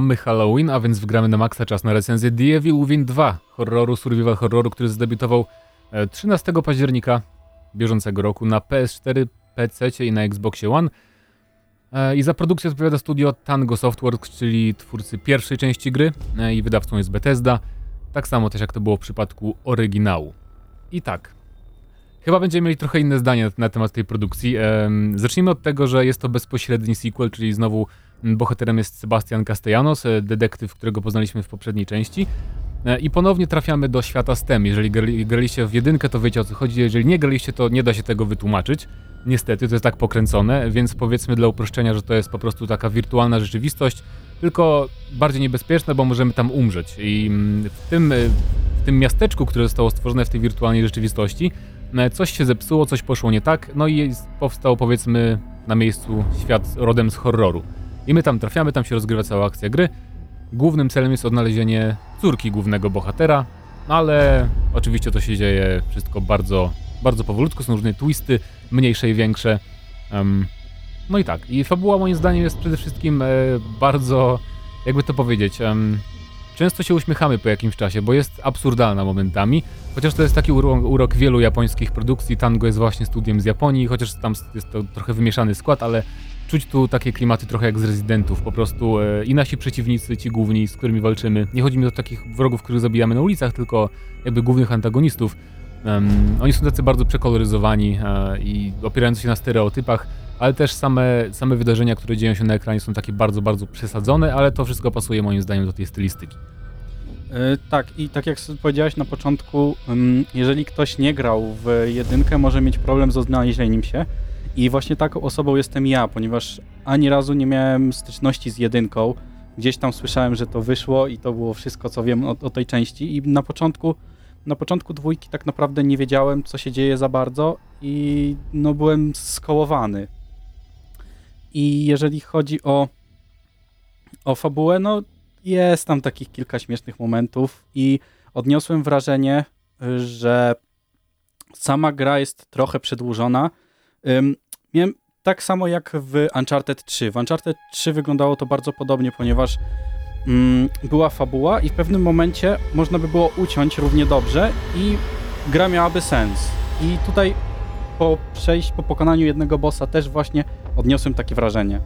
Mamy Halloween, a więc wgramy na maksa czas na recenzję The Evil Within 2, horroru, survival horroru, który zdebiutował e, 13 października bieżącego roku na PS4, PC i na Xboxie One. E, I za produkcję odpowiada studio Tango Softworks, czyli twórcy pierwszej części gry e, i wydawcą jest Bethesda, tak samo też jak to było w przypadku oryginału. I tak, chyba będziemy mieli trochę inne zdanie na, temat tej produkcji. Zacznijmy od tego, że jest to bezpośredni sequel, czyli znowu bohaterem jest Sebastian Castellanos, e, detektyw, którego poznaliśmy w poprzedniej części. E, I ponownie trafiamy do świata STEM. Jeżeli grali- graliście w jedynkę, to wiecie o co chodzi. Jeżeli nie graliście, to nie da się tego wytłumaczyć. Niestety, to jest tak pokręcone, więc powiedzmy dla uproszczenia, że to jest po prostu taka wirtualna rzeczywistość, tylko bardziej niebezpieczna, bo możemy tam umrzeć. I mm, w tym, y, w tym miasteczku, które zostało stworzone w tej wirtualnej rzeczywistości, e, coś się zepsuło, coś poszło nie tak, no i powstał powiedzmy na miejscu świat rodem z horroru. I my tam trafiamy, tam się rozgrywa cała akcja gry. Głównym celem jest odnalezienie córki głównego bohatera, ale oczywiście to się dzieje wszystko bardzo, bardzo powolutku, są różne twisty, mniejsze i większe. Em, no i tak, i fabuła moim zdaniem jest przede wszystkim e, bardzo, jakby to powiedzieć, em, często się uśmiechamy po jakimś czasie, bo jest absurdalna momentami, chociaż to jest taki urok, urok wielu japońskich produkcji, Tango jest właśnie studiem z Japonii, chociaż tam jest to trochę wymieszany skład, ale czuć tu takie klimaty trochę jak z Residentów, po prostu e, i nasi przeciwnicy, ci główni, z którymi walczymy, nie chodzi mi o takich wrogów, których zabijamy na ulicach, tylko jakby głównych antagonistów, Em, oni są tacy bardzo przekoloryzowani e, i opierający się na stereotypach, ale też same, same wydarzenia, które dzieją się na ekranie są takie bardzo, bardzo przesadzone, ale to wszystko pasuje moim zdaniem do tej stylistyki. E, tak, i tak jak powiedziałeś na początku, jeżeli ktoś nie grał w jedynkę, może mieć problem z odnalezieniem się. I właśnie taką osobą jestem ja, ponieważ ani razu nie miałem styczności z jedynką. Gdzieś tam słyszałem, że to wyszło i to było wszystko, co wiem o, o tej części. I na początku, na początku dwójki tak naprawdę nie wiedziałem, co się dzieje za bardzo i no byłem skołowany. I jeżeli chodzi o, o fabułę, no jest tam takich kilka śmiesznych momentów i odniosłem wrażenie, że sama gra jest trochę przedłużona. Miałem tak samo jak w Uncharted 3. W Uncharted 3 wyglądało to bardzo podobnie, ponieważ mm, była fabuła i w pewnym momencie można by było uciąć równie dobrze i gra miałaby sens. I tutaj po przejść, po pokonaniu jednego bossa też właśnie odniosłem takie wrażenie.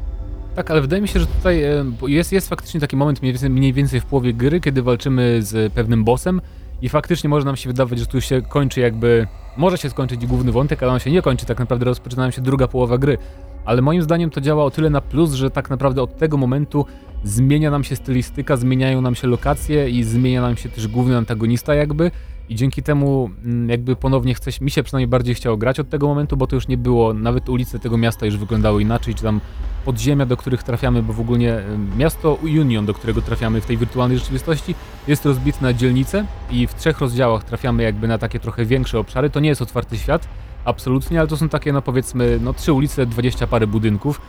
Tak, ale wydaje mi się, że tutaj e, jest, jest faktycznie taki moment mniej więcej, mniej więcej w połowie gry, kiedy walczymy z pewnym bossem i faktycznie może nam się wydawać, że tu się kończy jakby... Może się skończyć główny wątek, ale on się nie kończy, tak naprawdę rozpoczyna nam się druga połowa gry. Ale moim zdaniem to działa o tyle na plus, że tak naprawdę od tego momentu zmienia nam się stylistyka, zmieniają nam się lokacje i zmienia nam się też główny antagonista jakby i dzięki temu mm, jakby ponownie chce, mi się przynajmniej bardziej chciało grać od tego momentu, bo to już nie było, nawet ulice tego miasta już wyglądały inaczej, czy tam podziemia, do których trafiamy, bo w ogóle y, miasto Union, do którego trafiamy w tej wirtualnej rzeczywistości, jest rozbite na dzielnice i w trzech rozdziałach trafiamy jakby na takie trochę większe obszary. To nie jest otwarty świat, absolutnie, ale to są takie, no powiedzmy, no trzy ulice, dwadzieścia parę budynków,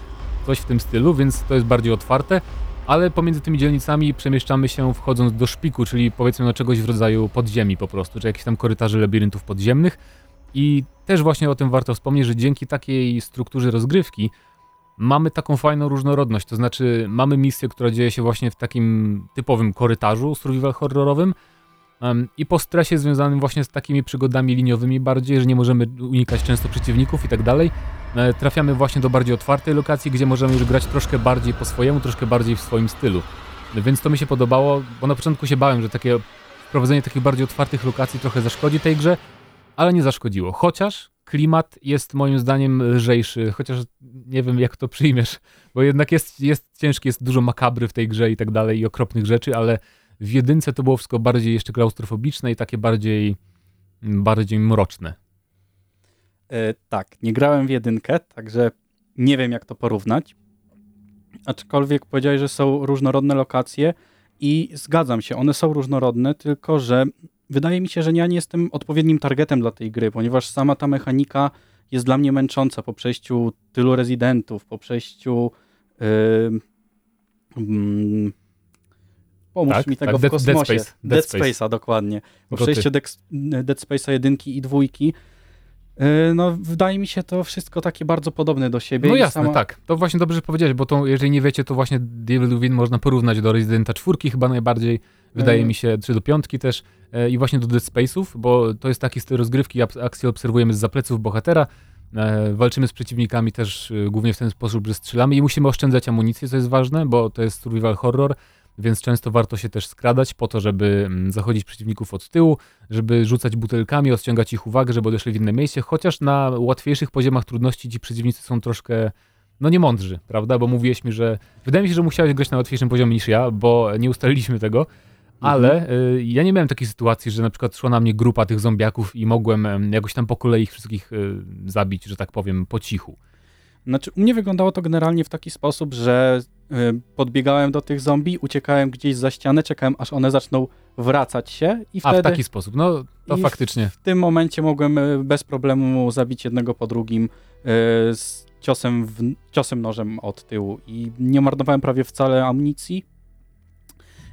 coś w tym stylu, więc to jest bardziej otwarte. Ale pomiędzy tymi dzielnicami przemieszczamy się wchodząc do szpiku, czyli powiedzmy no czegoś w rodzaju podziemi po prostu, czy jakichś tam korytarzy labiryntów podziemnych. I też właśnie o tym warto wspomnieć, że dzięki takiej strukturze rozgrywki mamy taką fajną różnorodność. To znaczy, mamy misję, która dzieje się właśnie w takim typowym korytarzu survival horrorowym. I po stresie związanym właśnie z takimi przygodami liniowymi bardziej, że nie możemy unikać często przeciwników i tak dalej, e, trafiamy właśnie do bardziej otwartej lokacji, gdzie możemy już grać troszkę bardziej po swojemu, troszkę bardziej w swoim stylu. więc to mi się podobało, bo na początku się bałem, że takie wprowadzenie takich bardziej otwartych lokacji trochę zaszkodzi tej grze, ale nie zaszkodziło. Chociaż klimat jest moim zdaniem lżejszy, chociaż nie wiem jak to przyjmiesz, bo jednak jest, jest ciężki, jest dużo makabry w tej grze i tak dalej i okropnych rzeczy, ale w jedynce to było wszystko bardziej jeszcze klaustrofobiczne i takie bardziej, bardziej mroczne. E, tak, nie grałem w jedynkę, także nie wiem jak to porównać. Aczkolwiek powiedziałeś, że są różnorodne lokacje i zgadzam się, one są różnorodne, tylko że wydaje mi się, że ja nie jestem odpowiednim targetem dla tej gry, ponieważ sama ta mechanika jest dla mnie męcząca po przejściu tylu rezydentów, po przejściu. Yy, pomóż Tak, mi tego tak, w Dead- Dead kosmosie. Space, Dead, Dead Space. Space'a, dokładnie. Po ty. przejściu Dead Space'a jedynki i dwójki. Yy, no, wydaje mi się to wszystko takie bardzo podobne do siebie. No jasne, sama- tak. To właśnie dobrze że powiedziałeś, bo to, jeżeli nie wiecie, to właśnie Devil Within można porównać do Residenta 4 chyba najbardziej, wydaje E. mi się, czy do piątki też e, i właśnie do Dead Space'ów, bo to jest taki styl rozgrywki, akcje obserwujemy z zapleców bohatera, e, walczymy z przeciwnikami też e, głównie w ten sposób, że strzelamy i musimy oszczędzać amunicję, co jest ważne, bo to jest survival horror, więc często warto się też skradać po to, żeby mm, zachodzić przeciwników od tyłu, żeby rzucać butelkami, odciągać ich uwagę, żeby odeszli w inne miejsce, chociaż na łatwiejszych poziomach trudności ci przeciwnicy są troszkę no nie mądrzy, prawda? Bo mówiłeś mi, że wydaje mi się, że musiałeś grać na łatwiejszym poziomie niż ja, bo nie ustaliliśmy tego, ale y, ja nie miałem takiej sytuacji, że na przykład szła na mnie grupa tych zombiaków i mogłem em, jakoś tam po kolei ich wszystkich y, zabić, że tak powiem, po cichu. Znaczy, u mnie wyglądało to generalnie w taki sposób, że y, podbiegałem do tych zombie, uciekałem gdzieś za ścianę, czekałem aż one zaczną wracać się i A wtedy w taki sposób, no to i w- faktycznie. w tym momencie mogłem y, bez problemu zabić jednego po drugim y, z ciosem, w, ciosem nożem od tyłu i nie marnowałem prawie wcale amunicji.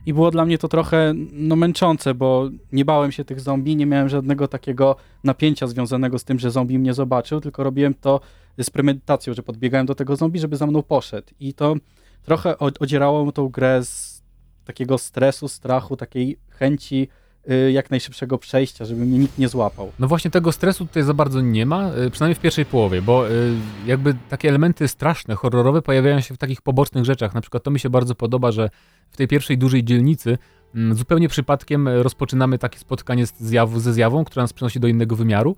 I było dla mnie to trochę no, męczące, bo nie bałem się tych zombie, nie miałem żadnego takiego napięcia związanego z tym, że zombie mnie zobaczył, tylko robiłem to z premedytacją, że podbiegałem do tego zombie, żeby za mną poszedł. I to trochę odzierało tą grę z takiego stresu, strachu, takiej chęci y, jak najszybszego przejścia, żeby mnie nikt nie złapał. No właśnie tego stresu tutaj za bardzo nie ma, y, przynajmniej w pierwszej połowie, bo y, jakby takie elementy straszne, horrorowe pojawiają się w takich pobocznych rzeczach. Na przykład to mi się bardzo podoba, że w tej pierwszej dużej dzielnicy mm, zupełnie przypadkiem rozpoczynamy takie spotkanie z zjaw, ze zjawą, która nas przenosi do innego wymiaru.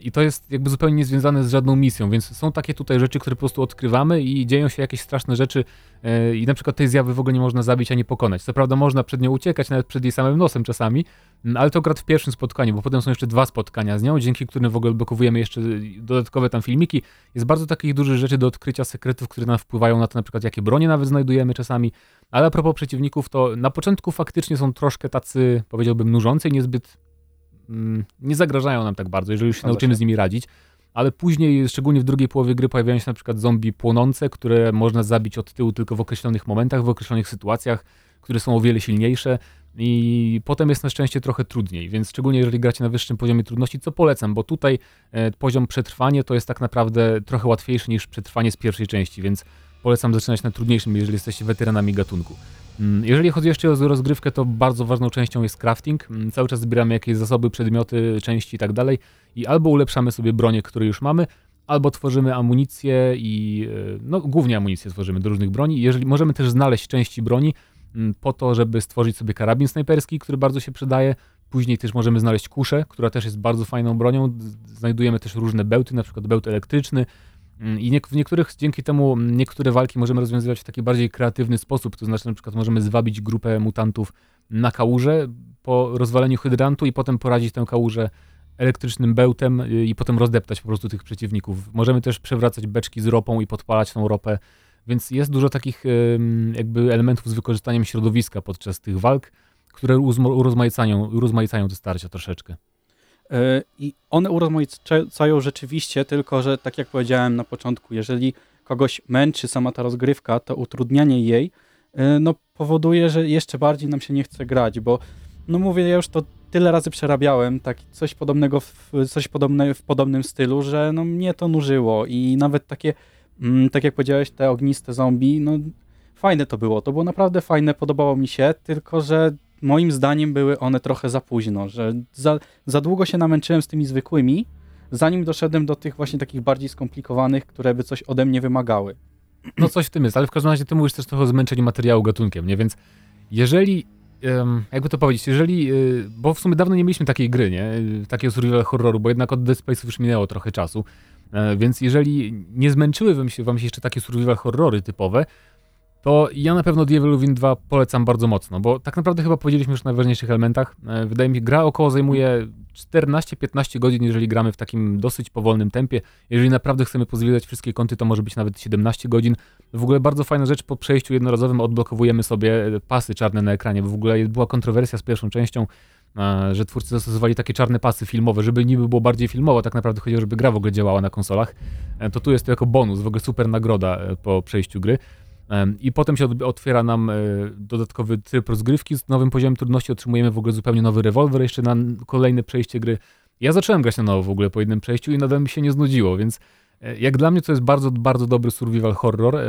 I to jest jakby zupełnie niezwiązane z żadną misją, więc są takie tutaj rzeczy, które po prostu odkrywamy i dzieją się jakieś straszne rzeczy e, i na przykład tej zjawy w ogóle nie można zabić ani pokonać. Co prawda można przed nią uciekać, nawet przed jej samym nosem czasami, ale to akurat w pierwszym spotkaniu, bo potem są jeszcze dwa spotkania z nią, dzięki którym w ogóle odblokowujemy jeszcze dodatkowe tam filmiki. Jest bardzo takich dużych rzeczy do odkrycia sekretów, które nam wpływają na to, na przykład jakie bronie nawet znajdujemy czasami. Ale a propos przeciwników, to na początku faktycznie są troszkę tacy, powiedziałbym, nużący niezbyt nie zagrażają nam tak bardzo, jeżeli już się Zgadza nauczymy z nimi radzić. Ale później, szczególnie w drugiej połowie gry, pojawiają się na przykład zombie płonące, które można zabić od tyłu tylko w określonych momentach, w określonych sytuacjach, które są o wiele silniejsze i potem jest na szczęście trochę trudniej, więc szczególnie jeżeli gracie na wyższym poziomie trudności, co polecam, bo tutaj e, poziom przetrwanie to jest tak naprawdę trochę łatwiejszy niż przetrwanie z pierwszej części, więc polecam zaczynać na trudniejszym, jeżeli jesteście weteranami gatunku. Mm, Jeżeli chodzi jeszcze o rozgrywkę, to bardzo ważną częścią jest crafting. Mm, Cały czas zbieramy jakieś zasoby, przedmioty, części i tak dalej i albo ulepszamy sobie bronię, które już mamy, albo tworzymy amunicję i e, no głównie amunicję tworzymy do różnych broni. Jeżeli możemy też znaleźć części broni mm, po to, żeby stworzyć sobie karabin snajperski, który bardzo się przydaje. Później też możemy znaleźć kuszę, która też jest bardzo fajną bronią. Znajdujemy też różne bełty, na przykład bełt elektryczny. Mm, I nie, w niektórych, dzięki temu mm, niektóre walki możemy rozwiązywać w taki bardziej kreatywny sposób. To znaczy, na przykład możemy zwabić grupę mutantów na kałużę po rozwaleniu hydrantu i potem poradzić tę kałużę elektrycznym bełtem y, i potem rozdeptać po prostu tych przeciwników. Możemy też przewracać beczki z ropą i podpalać tą ropę, więc jest dużo takich jakby elementów z wykorzystaniem środowiska podczas tych walk, które urozmaicają, urozmaicają te starcia troszeczkę. E, I one urozmaicają rzeczywiście, tylko że tak jak powiedziałem na początku, jeżeli kogoś męczy sama ta rozgrywka, to utrudnianie jej e, no, powoduje, że jeszcze bardziej nam się nie chce grać, bo no mówię, ja już to tyle razy przerabiałem, tak, coś podobnego w, coś podobne, w podobnym stylu, że no, mnie to nużyło i nawet takie, mm, tak jak powiedziałeś, te ogniste zombie, no fajne to było, to było naprawdę fajne, podobało mi się, tylko że moim zdaniem były one trochę za późno, że za, za długo się namęczyłem z tymi zwykłymi, zanim doszedłem do tych właśnie takich bardziej skomplikowanych, które by coś ode mnie wymagały. No coś w tym jest, ale w każdym razie ty mówisz też trochę o zmęczeniu materiału gatunkiem, nie? Więc jeżeli, jakby to powiedzieć, jeżeli, y, bo w sumie dawno nie mieliśmy takiej gry, nie? Y, Takiego survival horroru, bo jednak od Dead Space'ów już minęło trochę czasu. E, Więc jeżeli nie zmęczyły wam się, wam się jeszcze takie survival horrory typowe, to ja na pewno Devil Within 2 polecam bardzo mocno, bo tak naprawdę chyba powiedzieliśmy już o najważniejszych elementach. E, Wydaje mi się, gra około zajmuje 14-15 godzin, jeżeli gramy w takim dosyć powolnym tempie. Jeżeli naprawdę chcemy pozwiedzać wszystkie kąty, to może być nawet 17 godzin. W ogóle bardzo fajna rzecz, po przejściu jednorazowym odblokowujemy sobie pasy czarne na ekranie, bo w ogóle była kontrowersja z pierwszą częścią, e, że twórcy zastosowali takie czarne pasy filmowe, żeby niby było bardziej filmowo, tak naprawdę chodziło, żeby gra w ogóle działała na konsolach. E, To tu jest to jako bonus, w ogóle super nagroda e, po przejściu gry. I potem się otwiera nam e, dodatkowy tryb rozgrywki z nowym poziomem trudności. Otrzymujemy w ogóle zupełnie nowy rewolwer jeszcze na kolejne przejście gry. Ja zacząłem grać na nowo w ogóle po jednym przejściu i nadal mi się nie znudziło, więc e, jak dla mnie to jest bardzo, bardzo dobry survival horror, e,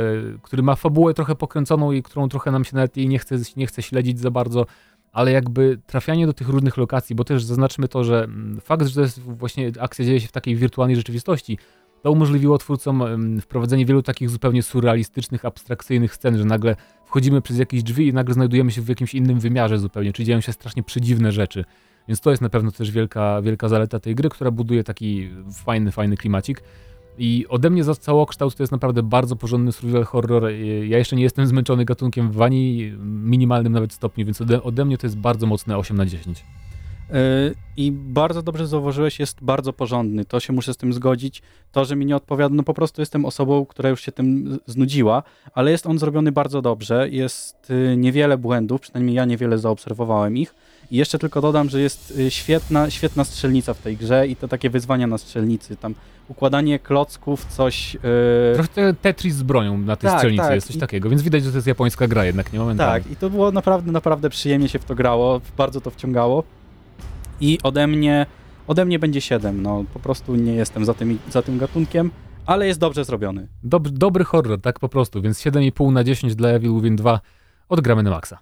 który ma fabułę trochę pokręconą i którą trochę nam się nawet nie chce, nie chce śledzić za bardzo, ale jakby trafianie do tych różnych lokacji, bo też zaznaczmy to, że mm, fakt, że to jest właśnie akcja dzieje się w takiej wirtualnej rzeczywistości, to umożliwiło twórcom wprowadzenie wielu takich zupełnie surrealistycznych, abstrakcyjnych scen, że nagle wchodzimy przez jakieś drzwi i nagle znajdujemy się w jakimś innym wymiarze zupełnie, czy dzieją się strasznie przedziwne rzeczy. Więc to jest na pewno też wielka, wielka zaleta tej gry, która buduje taki fajny, fajny klimacik. I ode mnie za całokształt to jest naprawdę bardzo porządny survival horror. Ja jeszcze nie jestem zmęczony gatunkiem w ani minimalnym nawet stopniu, więc ode, ode mnie to jest bardzo mocne 8 na 10. Yy, I bardzo dobrze zauważyłeś, jest bardzo porządny. To się muszę z tym zgodzić. To, że mi nie odpowiada, no po prostu jestem osobą, która już się tym znudziła, ale jest on zrobiony bardzo dobrze. Jest y, niewiele błędów, przynajmniej ja niewiele zaobserwowałem ich. I jeszcze tylko dodam, że jest y, świetna, świetna strzelnica w tej grze i te takie wyzwania na strzelnicy. Tam układanie klocków, coś. y, Trochę te- Tetris z bronią na tej Tak, strzelnicy tak. jest coś I- takiego, więc widać, że to jest japońska gra jednak, nie momentami. Tak, i to było naprawdę, naprawdę przyjemnie się w to grało, bardzo to wciągało. I ode mnie, ode mnie będzie 7, no po prostu nie jestem za tym, za tym gatunkiem, ale jest dobrze zrobiony. Dob dobry horror, tak po prostu, więc 7,5 na 10 dla Evil Within 2 odgramy na maksa.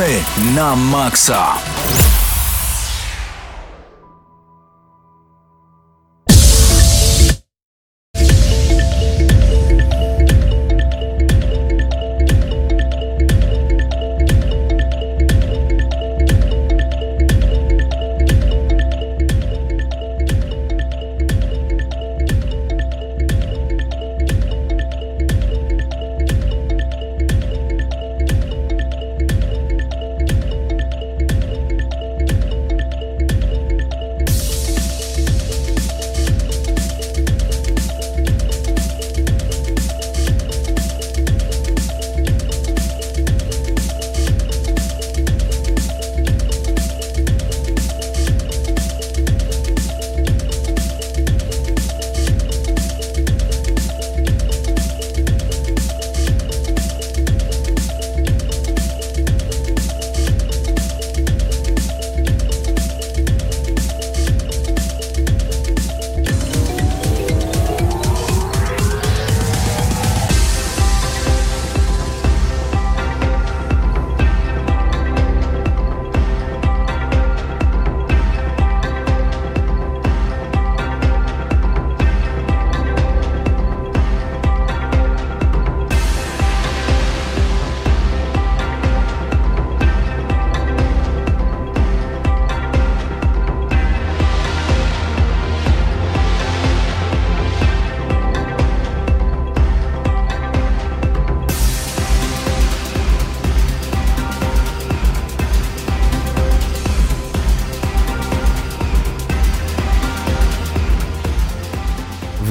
Gramy na maksa.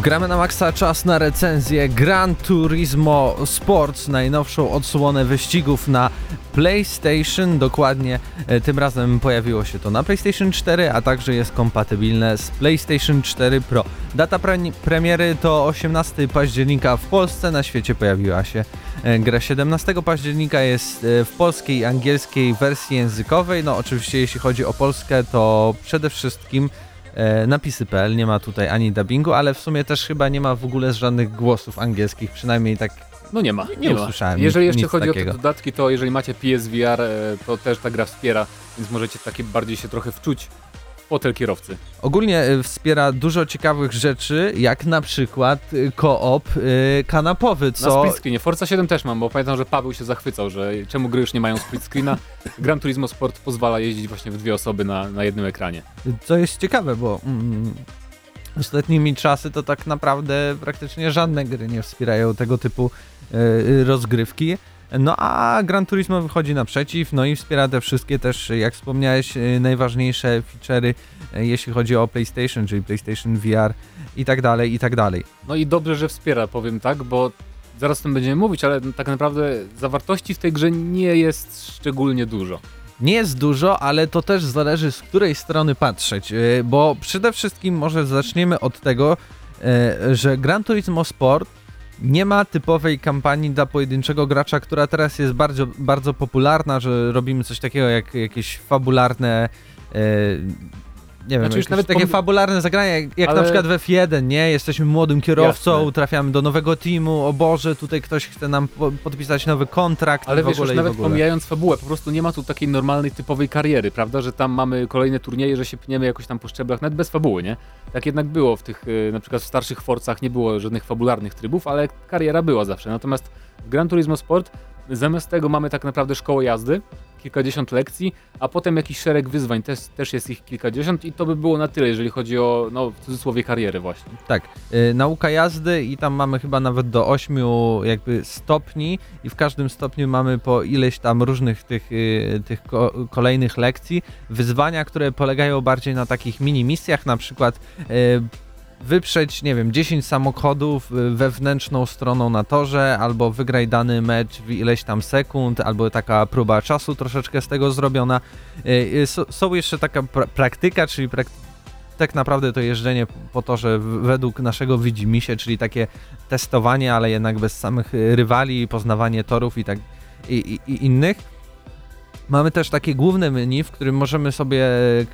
Gramy na maksa czas na recenzję Gran Turismo Sports, najnowszą odsłonę wyścigów na PlayStation. Dokładnie e, tym razem pojawiło się to na PlayStation 4, a także jest kompatybilne z PlayStation 4 Pro. Data pre- premiery to 18 października w Polsce, na świecie pojawiła się e, gra 17 października, jest e, w polskiej i angielskiej wersji językowej. No oczywiście jeśli chodzi o Polskę, to przede wszystkim napisy.pl, nie ma tutaj ani dubbingu, ale w sumie też chyba nie ma w ogóle żadnych głosów angielskich, przynajmniej tak No nie ma. nie, Nie, ma. usłyszałem. Jeżeli nic, jeszcze nic chodzi takiego. o te dodatki, to jeżeli macie PSVR, e, to też ta gra wspiera, więc możecie takie bardziej się trochę wczuć fotel kierowcy. Ogólnie y, wspiera dużo ciekawych rzeczy, jak na przykład y, koop y, kanapowy, Na co... split screenie. Forza 7 też mam, bo pamiętam, że Paweł się zachwycał, że czemu gry już nie mają split screena. Gran Turismo Sport pozwala jeździć właśnie w dwie osoby na, na jednym ekranie. Co jest ciekawe, bo mm, ostatnimi czasy to tak naprawdę praktycznie żadne gry nie wspierają tego typu rozgrywki. No a Gran Turismo wychodzi naprzeciw, no i wspiera te wszystkie też, jak wspomniałeś, y, najważniejsze feature'y, y, jeśli chodzi o PlayStation, czyli PlayStation VR i tak dalej, i tak dalej. No i dobrze, że wspiera, powiem tak, bo zaraz o tym będziemy mówić, ale tak naprawdę zawartości w tej grze nie jest szczególnie dużo. Nie jest dużo, ale to też zależy z której strony patrzeć, yy, bo przede wszystkim może zaczniemy od tego, że Gran Turismo Sport nie ma typowej kampanii dla pojedynczego gracza, która teraz jest bardzo, bardzo popularna, że robimy coś takiego jak jakieś fabularne yy, nie wiem, Znaczy już nawet takie fabularne zagrania, jak, jak na Ale- przykład w F1, nie? Jesteśmy młodym kierowcą, Jasne. trafiamy do nowego teamu, o Boże, tutaj ktoś chce nam po, podpisać nowy kontrakt Ale w wiesz, ogóle już w nawet pomijając fabułę, po prostu nie ma tu takiej normalnej, typowej kariery, prawda, że tam mamy kolejne turnieje, że się pniemy jakoś tam po szczeblach, nawet bez fabuły, nie? Tak jednak było w tych, y, na przykład w starszych Forcach nie było żadnych fabularnych trybów, ale kariera była zawsze. Natomiast w Gran Turismo Sport zamiast tego mamy tak naprawdę szkołę jazdy, kilkadziesiąt lekcji, a potem jakiś szereg wyzwań, też, też jest ich kilkadziesiąt i to by było na tyle, jeżeli chodzi o, no w cudzysłowie, karierę właśnie. Tak, y, nauka jazdy i tam mamy chyba nawet do 8 jakby stopni i w każdym stopniu mamy po ileś tam różnych tych, y, tych ko kolejnych lekcji. Wyzwania, które polegają bardziej na takich mini misjach, na przykład y, wyprzeć, nie wiem, 10 samochodów y, wewnętrzną stroną na torze, albo wygraj dany mecz w ileś tam sekund, albo taka próba czasu troszeczkę z tego zrobiona. Y, y, Są jeszcze taka pra praktyka, czyli prak tak naprawdę to jeżdżenie po torze w- według naszego widzimisię, czyli takie testowanie, ale jednak bez samych rywali, poznawanie torów i tak i, i, i innych. Mamy też takie główne menu, w którym możemy sobie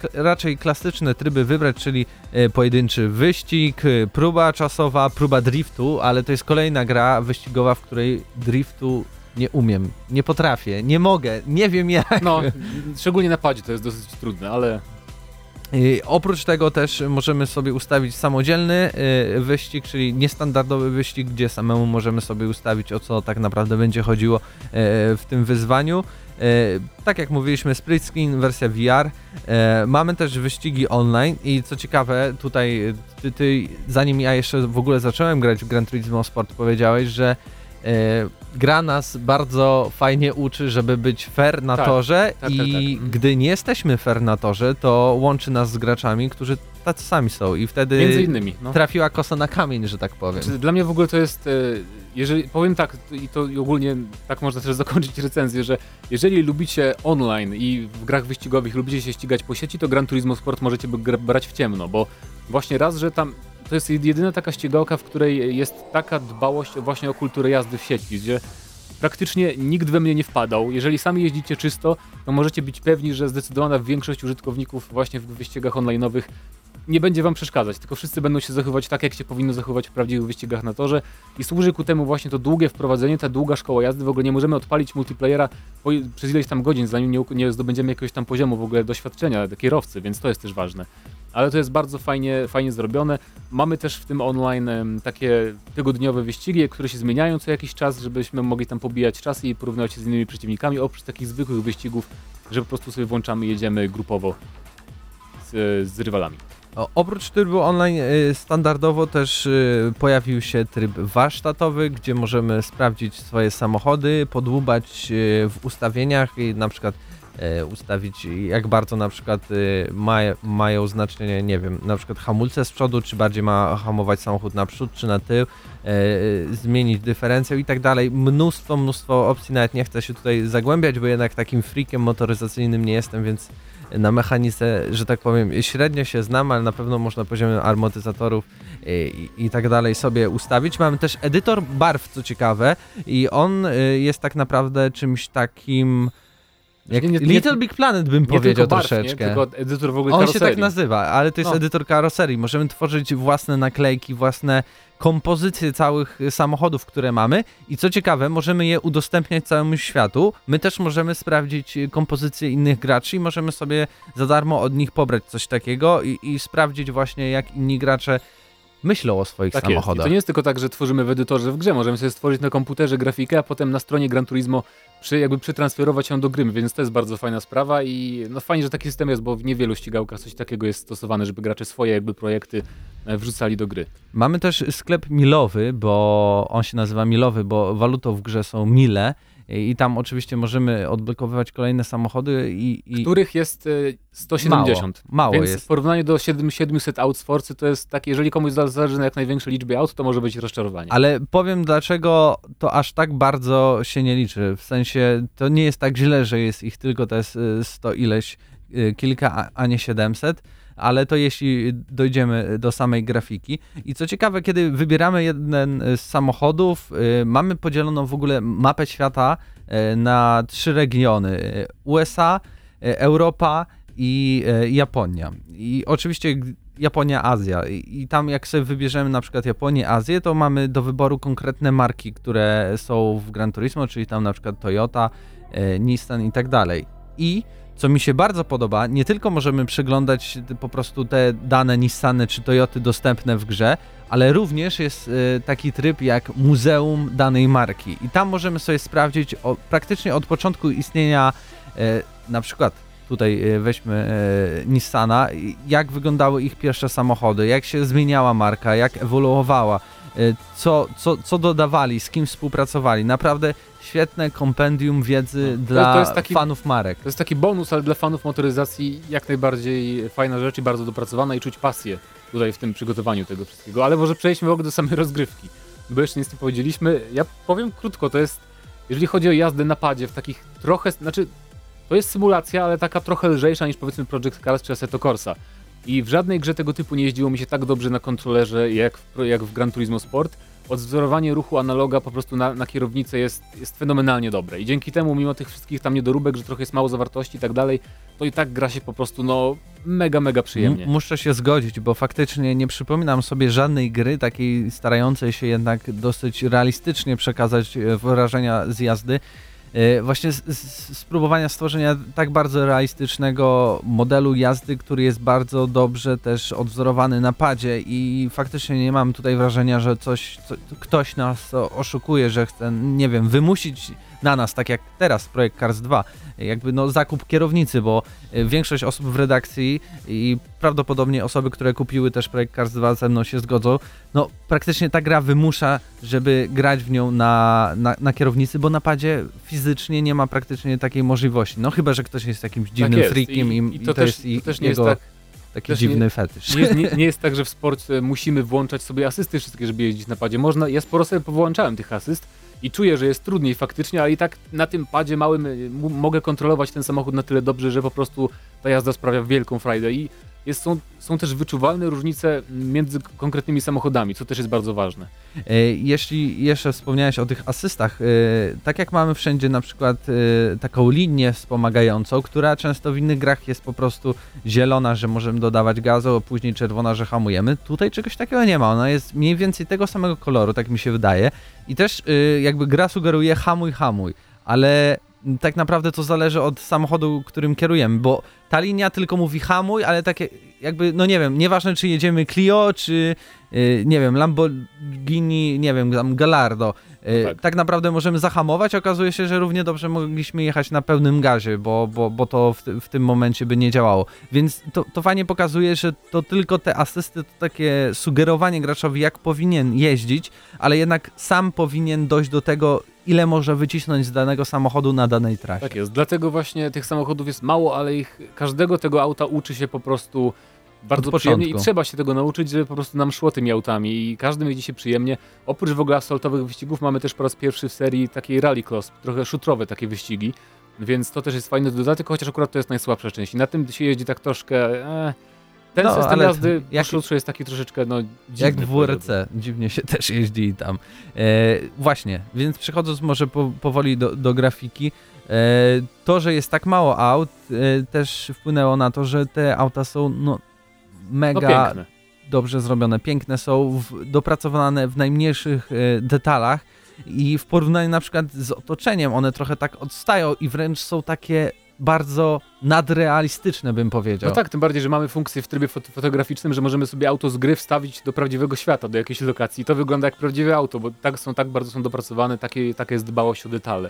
k- raczej klasyczne tryby wybrać, czyli e, pojedynczy wyścig, e, próba czasowa, próba driftu, ale to jest kolejna gra wyścigowa, w której driftu nie umiem, nie potrafię, nie mogę, nie wiem jak. No, szczególnie na padzie to jest dosyć trudne, ale I oprócz tego też możemy sobie ustawić samodzielny wyścig, czyli niestandardowy wyścig, gdzie samemu możemy sobie ustawić o co tak naprawdę będzie chodziło w tym wyzwaniu. Y, tak jak mówiliśmy, split screen, wersja VR. Y, mamy też wyścigi online i co ciekawe, tutaj ty, ty, zanim ja jeszcze w ogóle zacząłem grać w Gran Turismo Sport, powiedziałeś, że gra nas bardzo fajnie uczy, żeby być fair na Tak, torze tak, tak, i tak. Mhm. gdy nie jesteśmy fair na torze, to łączy nas z graczami, którzy tacy sami są i wtedy między innymi. No. trafiła kosa na kamień, że tak powiem. Znaczy, Dla mnie w ogóle to jest, e, jeżeli powiem tak, i to ogólnie tak można też zakończyć recenzję, że jeżeli lubicie online i w grach wyścigowych lubicie się ścigać po sieci, to Gran Turismo Sport możecie brać w ciemno, bo właśnie raz, że tam to jest jedyna taka ścigałka, w której jest taka dbałość właśnie o kulturę jazdy w sieci, gdzie praktycznie nikt we mnie nie wpadał. Jeżeli sami jeździcie czysto, to możecie być pewni, że zdecydowana większość użytkowników właśnie w wyścigach online'owych nie będzie wam przeszkadzać, tylko wszyscy będą się zachowywać tak, jak się powinno zachowywać w prawdziwych wyścigach na torze i służy ku temu właśnie to długie wprowadzenie, ta długa szkoła jazdy. W ogóle nie możemy odpalić multiplayera po, przez ileś tam godzin, zanim nie, nie zdobędziemy jakiegoś tam poziomu w ogóle doświadczenia kierowcy, więc to jest też ważne. Ale to jest bardzo fajnie, fajnie zrobione. Mamy też w tym online takie tygodniowe wyścigi, które się zmieniają co jakiś czas, żebyśmy mogli tam pobijać czasy i porównywać się z innymi przeciwnikami, oprócz takich zwykłych wyścigów, że po prostu sobie włączamy jedziemy grupowo z, z rywalami. Oprócz trybu online y, standardowo też y, pojawił się tryb warsztatowy, gdzie możemy sprawdzić swoje samochody, podłubać y, w ustawieniach i na przykład ustawić jak bardzo na przykład ma, mają znaczenie, nie wiem, na przykład hamulce z przodu, czy bardziej ma hamować samochód naprzód, czy na tył, zmienić dyferencjał i tak dalej. Mnóstwo, mnóstwo opcji, nawet nie chcę się tutaj zagłębiać, bo jednak takim freakiem motoryzacyjnym nie jestem, więc na mechanice, że tak powiem, średnio się znam, ale na pewno można poziomem amortyzatorów i, i, i tak dalej sobie ustawić. Mamy też edytor barw, co ciekawe, i on y, jest tak naprawdę czymś takim Jak Nie- nie- nie- Little Big Planet bym powiedział barw, troszeczkę. Nie? Tylko edytor w ogóle On się karoserii. tak nazywa, ale to jest No. edytor karoserii. Możemy tworzyć własne naklejki, własne kompozycje całych y, samochodów, które mamy i co ciekawe, możemy je udostępniać całemu światu. My też możemy sprawdzić y, kompozycje innych graczy i możemy sobie za darmo od nich pobrać coś takiego i, i sprawdzić właśnie jak inni gracze myślą o swoich Tak jest. I samochodach. to nie jest tylko tak, że tworzymy w edytorze w grze. Możemy sobie stworzyć na komputerze grafikę, a potem na stronie Gran Turismo przy, jakby przytransferować ją do gry, więc to jest bardzo fajna sprawa i no fajnie, że taki system jest, bo w niewielu ścigałkach coś takiego jest stosowane, żeby gracze swoje jakby projekty e, wrzucali do gry. Mamy też sklep milowy, bo on się nazywa milowy, bo walutą w grze są mile i tam oczywiście możemy odblokowywać kolejne samochody i... i... Których jest e, 170. Mało, mało Więc jest. w porównaniu do 7, 700 aut z Forcy to jest takie, jeżeli komuś zależy na jak największej liczbie aut, to może być rozczarowanie. Ale powiem dlaczego to aż tak bardzo się nie liczy. W sensie to nie jest tak źle, że jest ich tylko te s- 100 ileś, y, kilka, a nie 700. Ale to jeśli dojdziemy do samej grafiki. I co ciekawe, kiedy wybieramy jeden z samochodów, y, mamy podzieloną w ogóle mapę świata y, na trzy regiony: y, USA, Europa i Japonia. I oczywiście Japonia, Azja. I, tam jak sobie wybierzemy na przykład Japonię, Azję, to mamy do wyboru konkretne marki, które są w Gran Turismo, czyli tam na przykład Toyota, Nissan i tak dalej. I co mi się bardzo podoba, nie tylko możemy przeglądać po prostu te dane Nissany czy Toyoty dostępne w grze, ale również jest e, taki tryb jak muzeum danej marki. I tam możemy sobie sprawdzić o, praktycznie od początku istnienia e, na przykład tutaj e, weźmy Nissana, jak wyglądały ich pierwsze samochody, jak się zmieniała marka, jak ewoluowała, co, co, co dodawali, z kim współpracowali. Naprawdę świetne kompendium wiedzy No, to- dla to jest taki- fanów marek. To jest taki bonus, ale dla fanów motoryzacji jak najbardziej fajna rzecz i bardzo dopracowana i czuć pasję tutaj w tym przygotowaniu tego wszystkiego. Ale może przejdźmy w ogóle do samej rozgrywki, bo jeszcze nic nie powiedzieliśmy. Ja powiem krótko, to jest, jeżeli chodzi o jazdę na padzie w takich trochę, znaczy to jest symulacja, ale taka trochę lżejsza niż powiedzmy Project Cars czy Assetto Corsa. I w żadnej grze tego typu nie jeździło mi się tak dobrze na kontrolerze jak w, jak w Gran Turismo Sport. Odwzorowanie ruchu analoga po prostu na, na kierownicę jest, jest fenomenalnie dobre. I dzięki temu, mimo tych wszystkich tam niedoróbek, że trochę jest mało zawartości i tak dalej, to i tak gra się po prostu no mega, mega przyjemnie. Muszę się zgodzić, bo faktycznie nie przypominam sobie żadnej gry takiej starającej się jednak dosyć realistycznie przekazać e, wrażenia z jazdy. E, Właśnie spróbowania stworzenia tak bardzo realistycznego modelu jazdy, który jest bardzo dobrze też odwzorowany na padzie i faktycznie nie mam tutaj wrażenia, że coś, co, ktoś nas oszukuje, że chce, nie wiem, wymusić na nas, tak jak teraz projekt Cars 2, jakby no zakup kierownicy, bo e, większość osób w redakcji i prawdopodobnie osoby, które kupiły też projekt Cars 2 ze mną się zgodzą, no praktycznie ta gra wymusza, żeby grać w nią na, na, na kierownicy, bo na padzie fizycznie nie ma praktycznie takiej możliwości. No chyba, że ktoś jest jakimś dziwnym jest. freakiem i, I- i to też- jest i, to też nie jest jego tak- taki też nie- dziwny fetysz. Nie jest, nie, nie jest tak, że w sporcie musimy włączać sobie asysty wszystkie, żeby jeździć na padzie. Można, ja sporo sobie powłączałem tych asyst i czuję, że jest trudniej faktycznie, ale i tak na tym padzie małym y, mogę kontrolować ten samochód na tyle dobrze, że po prostu ta jazda sprawia wielką frajdę i jest, są, są też wyczuwalne różnice między konkretnymi samochodami, co też jest bardzo ważne. E, Jeśli jeszcze wspomniałeś o tych asystach, e, tak jak mamy wszędzie na przykład e, taką linię wspomagającą, która często w innych grach jest po prostu zielona, że możemy dodawać gazu, a później czerwona, że hamujemy. Tutaj czegoś takiego nie ma. Ona jest mniej więcej tego samego koloru, tak mi się wydaje. I też jakby gra sugeruje hamuj, hamuj, ale tak naprawdę to zależy od samochodu, którym kierujemy, bo ta linia tylko mówi hamuj, ale takie jakby, no nie wiem, nieważne czy jedziemy Clio, czy y, nie wiem, Lamborghini, nie wiem, tam Gallardo. Y, Tak. tak. naprawdę możemy zahamować, okazuje się, że równie dobrze mogliśmy jechać na pełnym gazie, bo, bo, bo to w, w tym momencie by nie działało. Więc to, to fajnie pokazuje, że to tylko te asysty to takie sugerowanie graczowi, jak powinien jeździć, ale jednak sam powinien dojść do tego, ile może wycisnąć z danego samochodu na danej trasie. Tak jest, dlatego właśnie tych samochodów jest mało, ale ich, każdego tego auta uczy się po prostu bardzo przyjemnie i trzeba się tego nauczyć, żeby po prostu nam szło tymi autami i każdy jeździ się przyjemnie. Oprócz w ogóle asfaltowych wyścigów mamy też po raz pierwszy w serii takiej rallycross, trochę szutrowe takie wyścigi, więc to też jest fajny dodatek, chociaż akurat to jest najsłabsza część i na tym się jeździ tak troszkę... E, Ten No, system jazdy jak- jest taki troszeczkę, no, dziwny. Jak w WRC, dziwnie się też jeździ tam. E, właśnie, więc przechodząc może po, powoli do, do grafiki, e, to, że jest tak mało aut, e, też wpłynęło na to, że te auta są No mega piękne. dobrze zrobione, piękne są, w, dopracowane w najmniejszych e, detalach i w porównaniu na przykład z otoczeniem one trochę tak odstają i wręcz są takie bardzo nadrealistyczne, bym powiedział. No tak, tym bardziej, że mamy funkcję w trybie fot- fotograficznym, że możemy sobie auto z gry wstawić do prawdziwego świata, do jakiejś lokacji. I to wygląda jak prawdziwe auto, bo tak są tak bardzo są dopracowane, takie, taka jest dbałość o detale.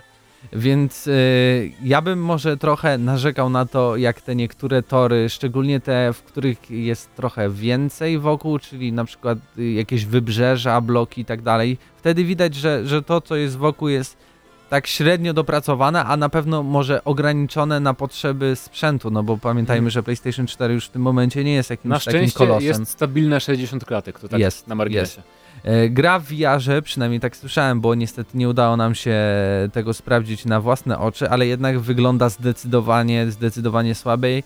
Więc y, ja bym może trochę narzekał na to, jak te niektóre tory, szczególnie te, w których jest trochę więcej wokół, czyli na przykład y, jakieś wybrzeża, bloki i tak dalej. Wtedy widać, że, że to, co jest wokół, jest tak średnio dopracowane, a na pewno może ograniczone na potrzeby sprzętu, no bo pamiętajmy, Mm. że PlayStation 4 już w tym momencie nie jest jakimś Na takim szczęście kolosem. jest stabilne 60 klatek, to tak Jest, na marginesie. E, Gra w VR-ze, przynajmniej tak słyszałem, bo niestety nie udało nam się tego sprawdzić na własne oczy, ale jednak wygląda zdecydowanie, zdecydowanie słabiej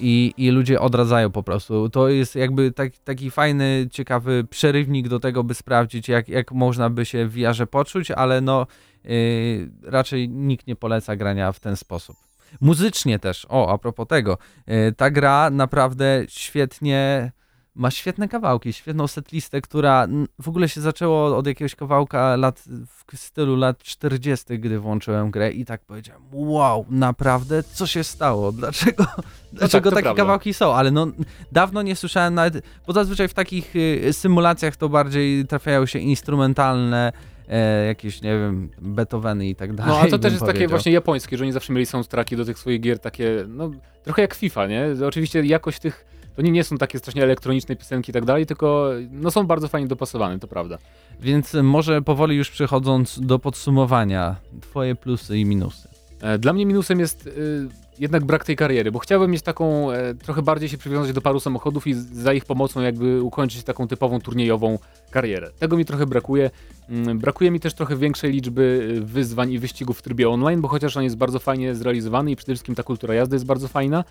i, i ludzie odradzają po prostu. To jest jakby tak, taki fajny, ciekawy przerywnik do tego, by sprawdzić, jak, jak można by się w VR-ze poczuć, ale no yy, raczej nikt nie poleca grania w ten sposób. Muzycznie też, o, a propos tego, yy, ta gra naprawdę świetnie ma świetne kawałki, świetną setlistę, która w ogóle się zaczęło od jakiegoś kawałka lat w stylu lat 40., gdy włączyłem grę i tak powiedziałem, wow, naprawdę, co się stało? Dlaczego, dlaczego to takie prawda. kawałki są? Ale no, dawno nie słyszałem nawet, bo zazwyczaj w takich y, symulacjach to bardziej trafiają się instrumentalne, e, jakieś, nie wiem, Beethoveny i tak dalej. No a to też jest takie powiedział. właśnie japońskie, że oni zawsze mieli soundtracki do tych swoich gier takie, no trochę jak FIFA, nie? Oczywiście jakość tych, to nie, nie są takie strasznie elektroniczne piosenki i tak dalej, tylko no są bardzo fajnie dopasowane, to prawda. Więc może powoli już przechodząc do podsumowania, twoje plusy i minusy. E, Dla mnie minusem jest y, jednak brak tej kariery, bo chciałbym mieć taką, e, trochę bardziej się przywiązać do paru samochodów i za ich pomocą jakby ukończyć taką typową turniejową karierę. Tego mi trochę brakuje. Mm, Brakuje mi też trochę większej liczby y, wyzwań i wyścigów w trybie online, bo chociaż on jest bardzo fajnie zrealizowany i przede wszystkim ta kultura jazdy jest bardzo fajna,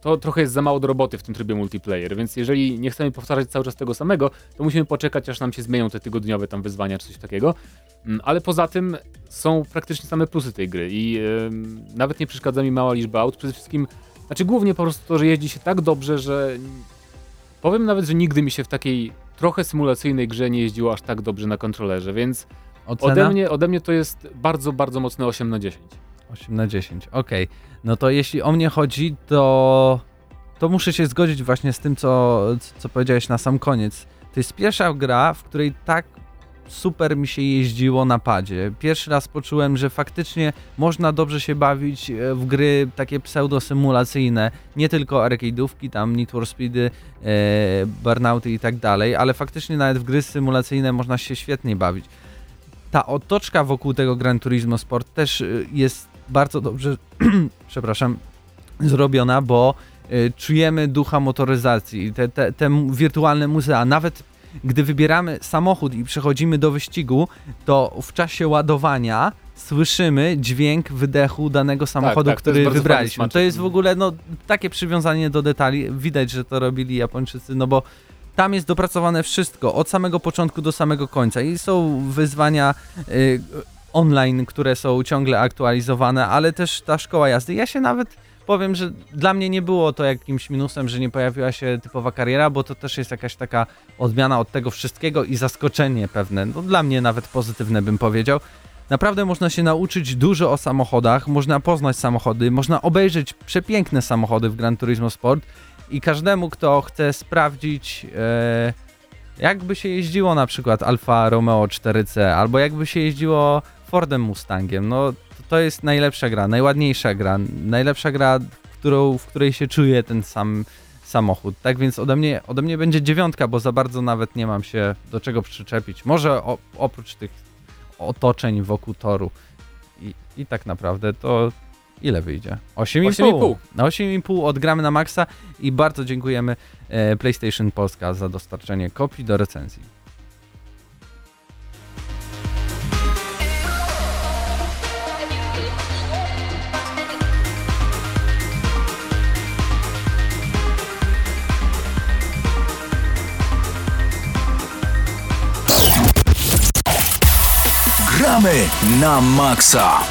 to trochę jest za mało do roboty w tym trybie multiplayer, więc jeżeli nie chcemy powtarzać cały czas tego samego, to musimy poczekać, aż nam się zmienią te tygodniowe tam wyzwania czy coś takiego. Mm, Ale poza tym są praktycznie same plusy tej gry i em, nawet nie przeszkadza mi mała liczba aut. Przede wszystkim, znaczy głównie po prostu to, że jeździ się tak dobrze, że powiem nawet, że nigdy mi się w takiej trochę symulacyjnej grze nie jeździło aż tak dobrze na kontrolerze, więc Ocena? ode mnie, ode mnie to jest bardzo, bardzo mocne 8 na 10. 8 na 10, okej. No to jeśli o mnie chodzi, to, to muszę się zgodzić właśnie z tym, co, co powiedziałeś na sam koniec. To jest pierwsza gra, w której tak super mi się jeździło na padzie. Pierwszy raz poczułem, że faktycznie można dobrze się bawić e, w gry takie pseudo-symulacyjne, nie tylko arcade'ówki, tam Need for Speedy, e, Burnouty i tak dalej, ale faktycznie nawet w gry symulacyjne można się świetnie bawić. Ta otoczka wokół tego Gran Turismo Sport też y, jest bardzo dobrze, przepraszam, zrobiona, bo y, czujemy ducha motoryzacji, te, te, te wirtualne muzea. Nawet gdy wybieramy samochód i przechodzimy do wyścigu, to w czasie ładowania słyszymy dźwięk wydechu danego samochodu, tak, to który fajny wybraliśmy. To jest w ogóle no, takie przywiązanie do detali. Widać, że to robili Japończycy, no bo tam jest dopracowane wszystko, od samego początku do samego końca i są wyzwania y, online, które są ciągle aktualizowane, ale też ta szkoła jazdy. Ja się nawet powiem, że dla mnie nie było to jakimś minusem, że nie pojawiła się typowa kariera, bo to też jest jakaś taka odmiana od tego wszystkiego i zaskoczenie pewne. No, dla mnie nawet pozytywne bym powiedział. Naprawdę można się nauczyć dużo o samochodach, można poznać samochody, można obejrzeć przepiękne samochody w Gran Turismo Sport i każdemu, kto chce sprawdzić, e, jakby się jeździło na przykład Alfa Romeo 4C, albo jakby się jeździło Fordem Mustangiem, no to, to jest najlepsza gra, najładniejsza gra, najlepsza gra, w, którą, w której się czuje ten sam samochód. Tak więc ode mnie, ode mnie będzie dziewiątka, bo za bardzo nawet nie mam się do czego przyczepić. Może o, oprócz tych otoczeń wokół toru. I, I tak naprawdę to ile wyjdzie? 8,5. 8,5. Na 8,5 odgramy na maksa i bardzo dziękujemy e, PlayStation Polska za dostarczenie kopii do recenzji. Gramy na maksa.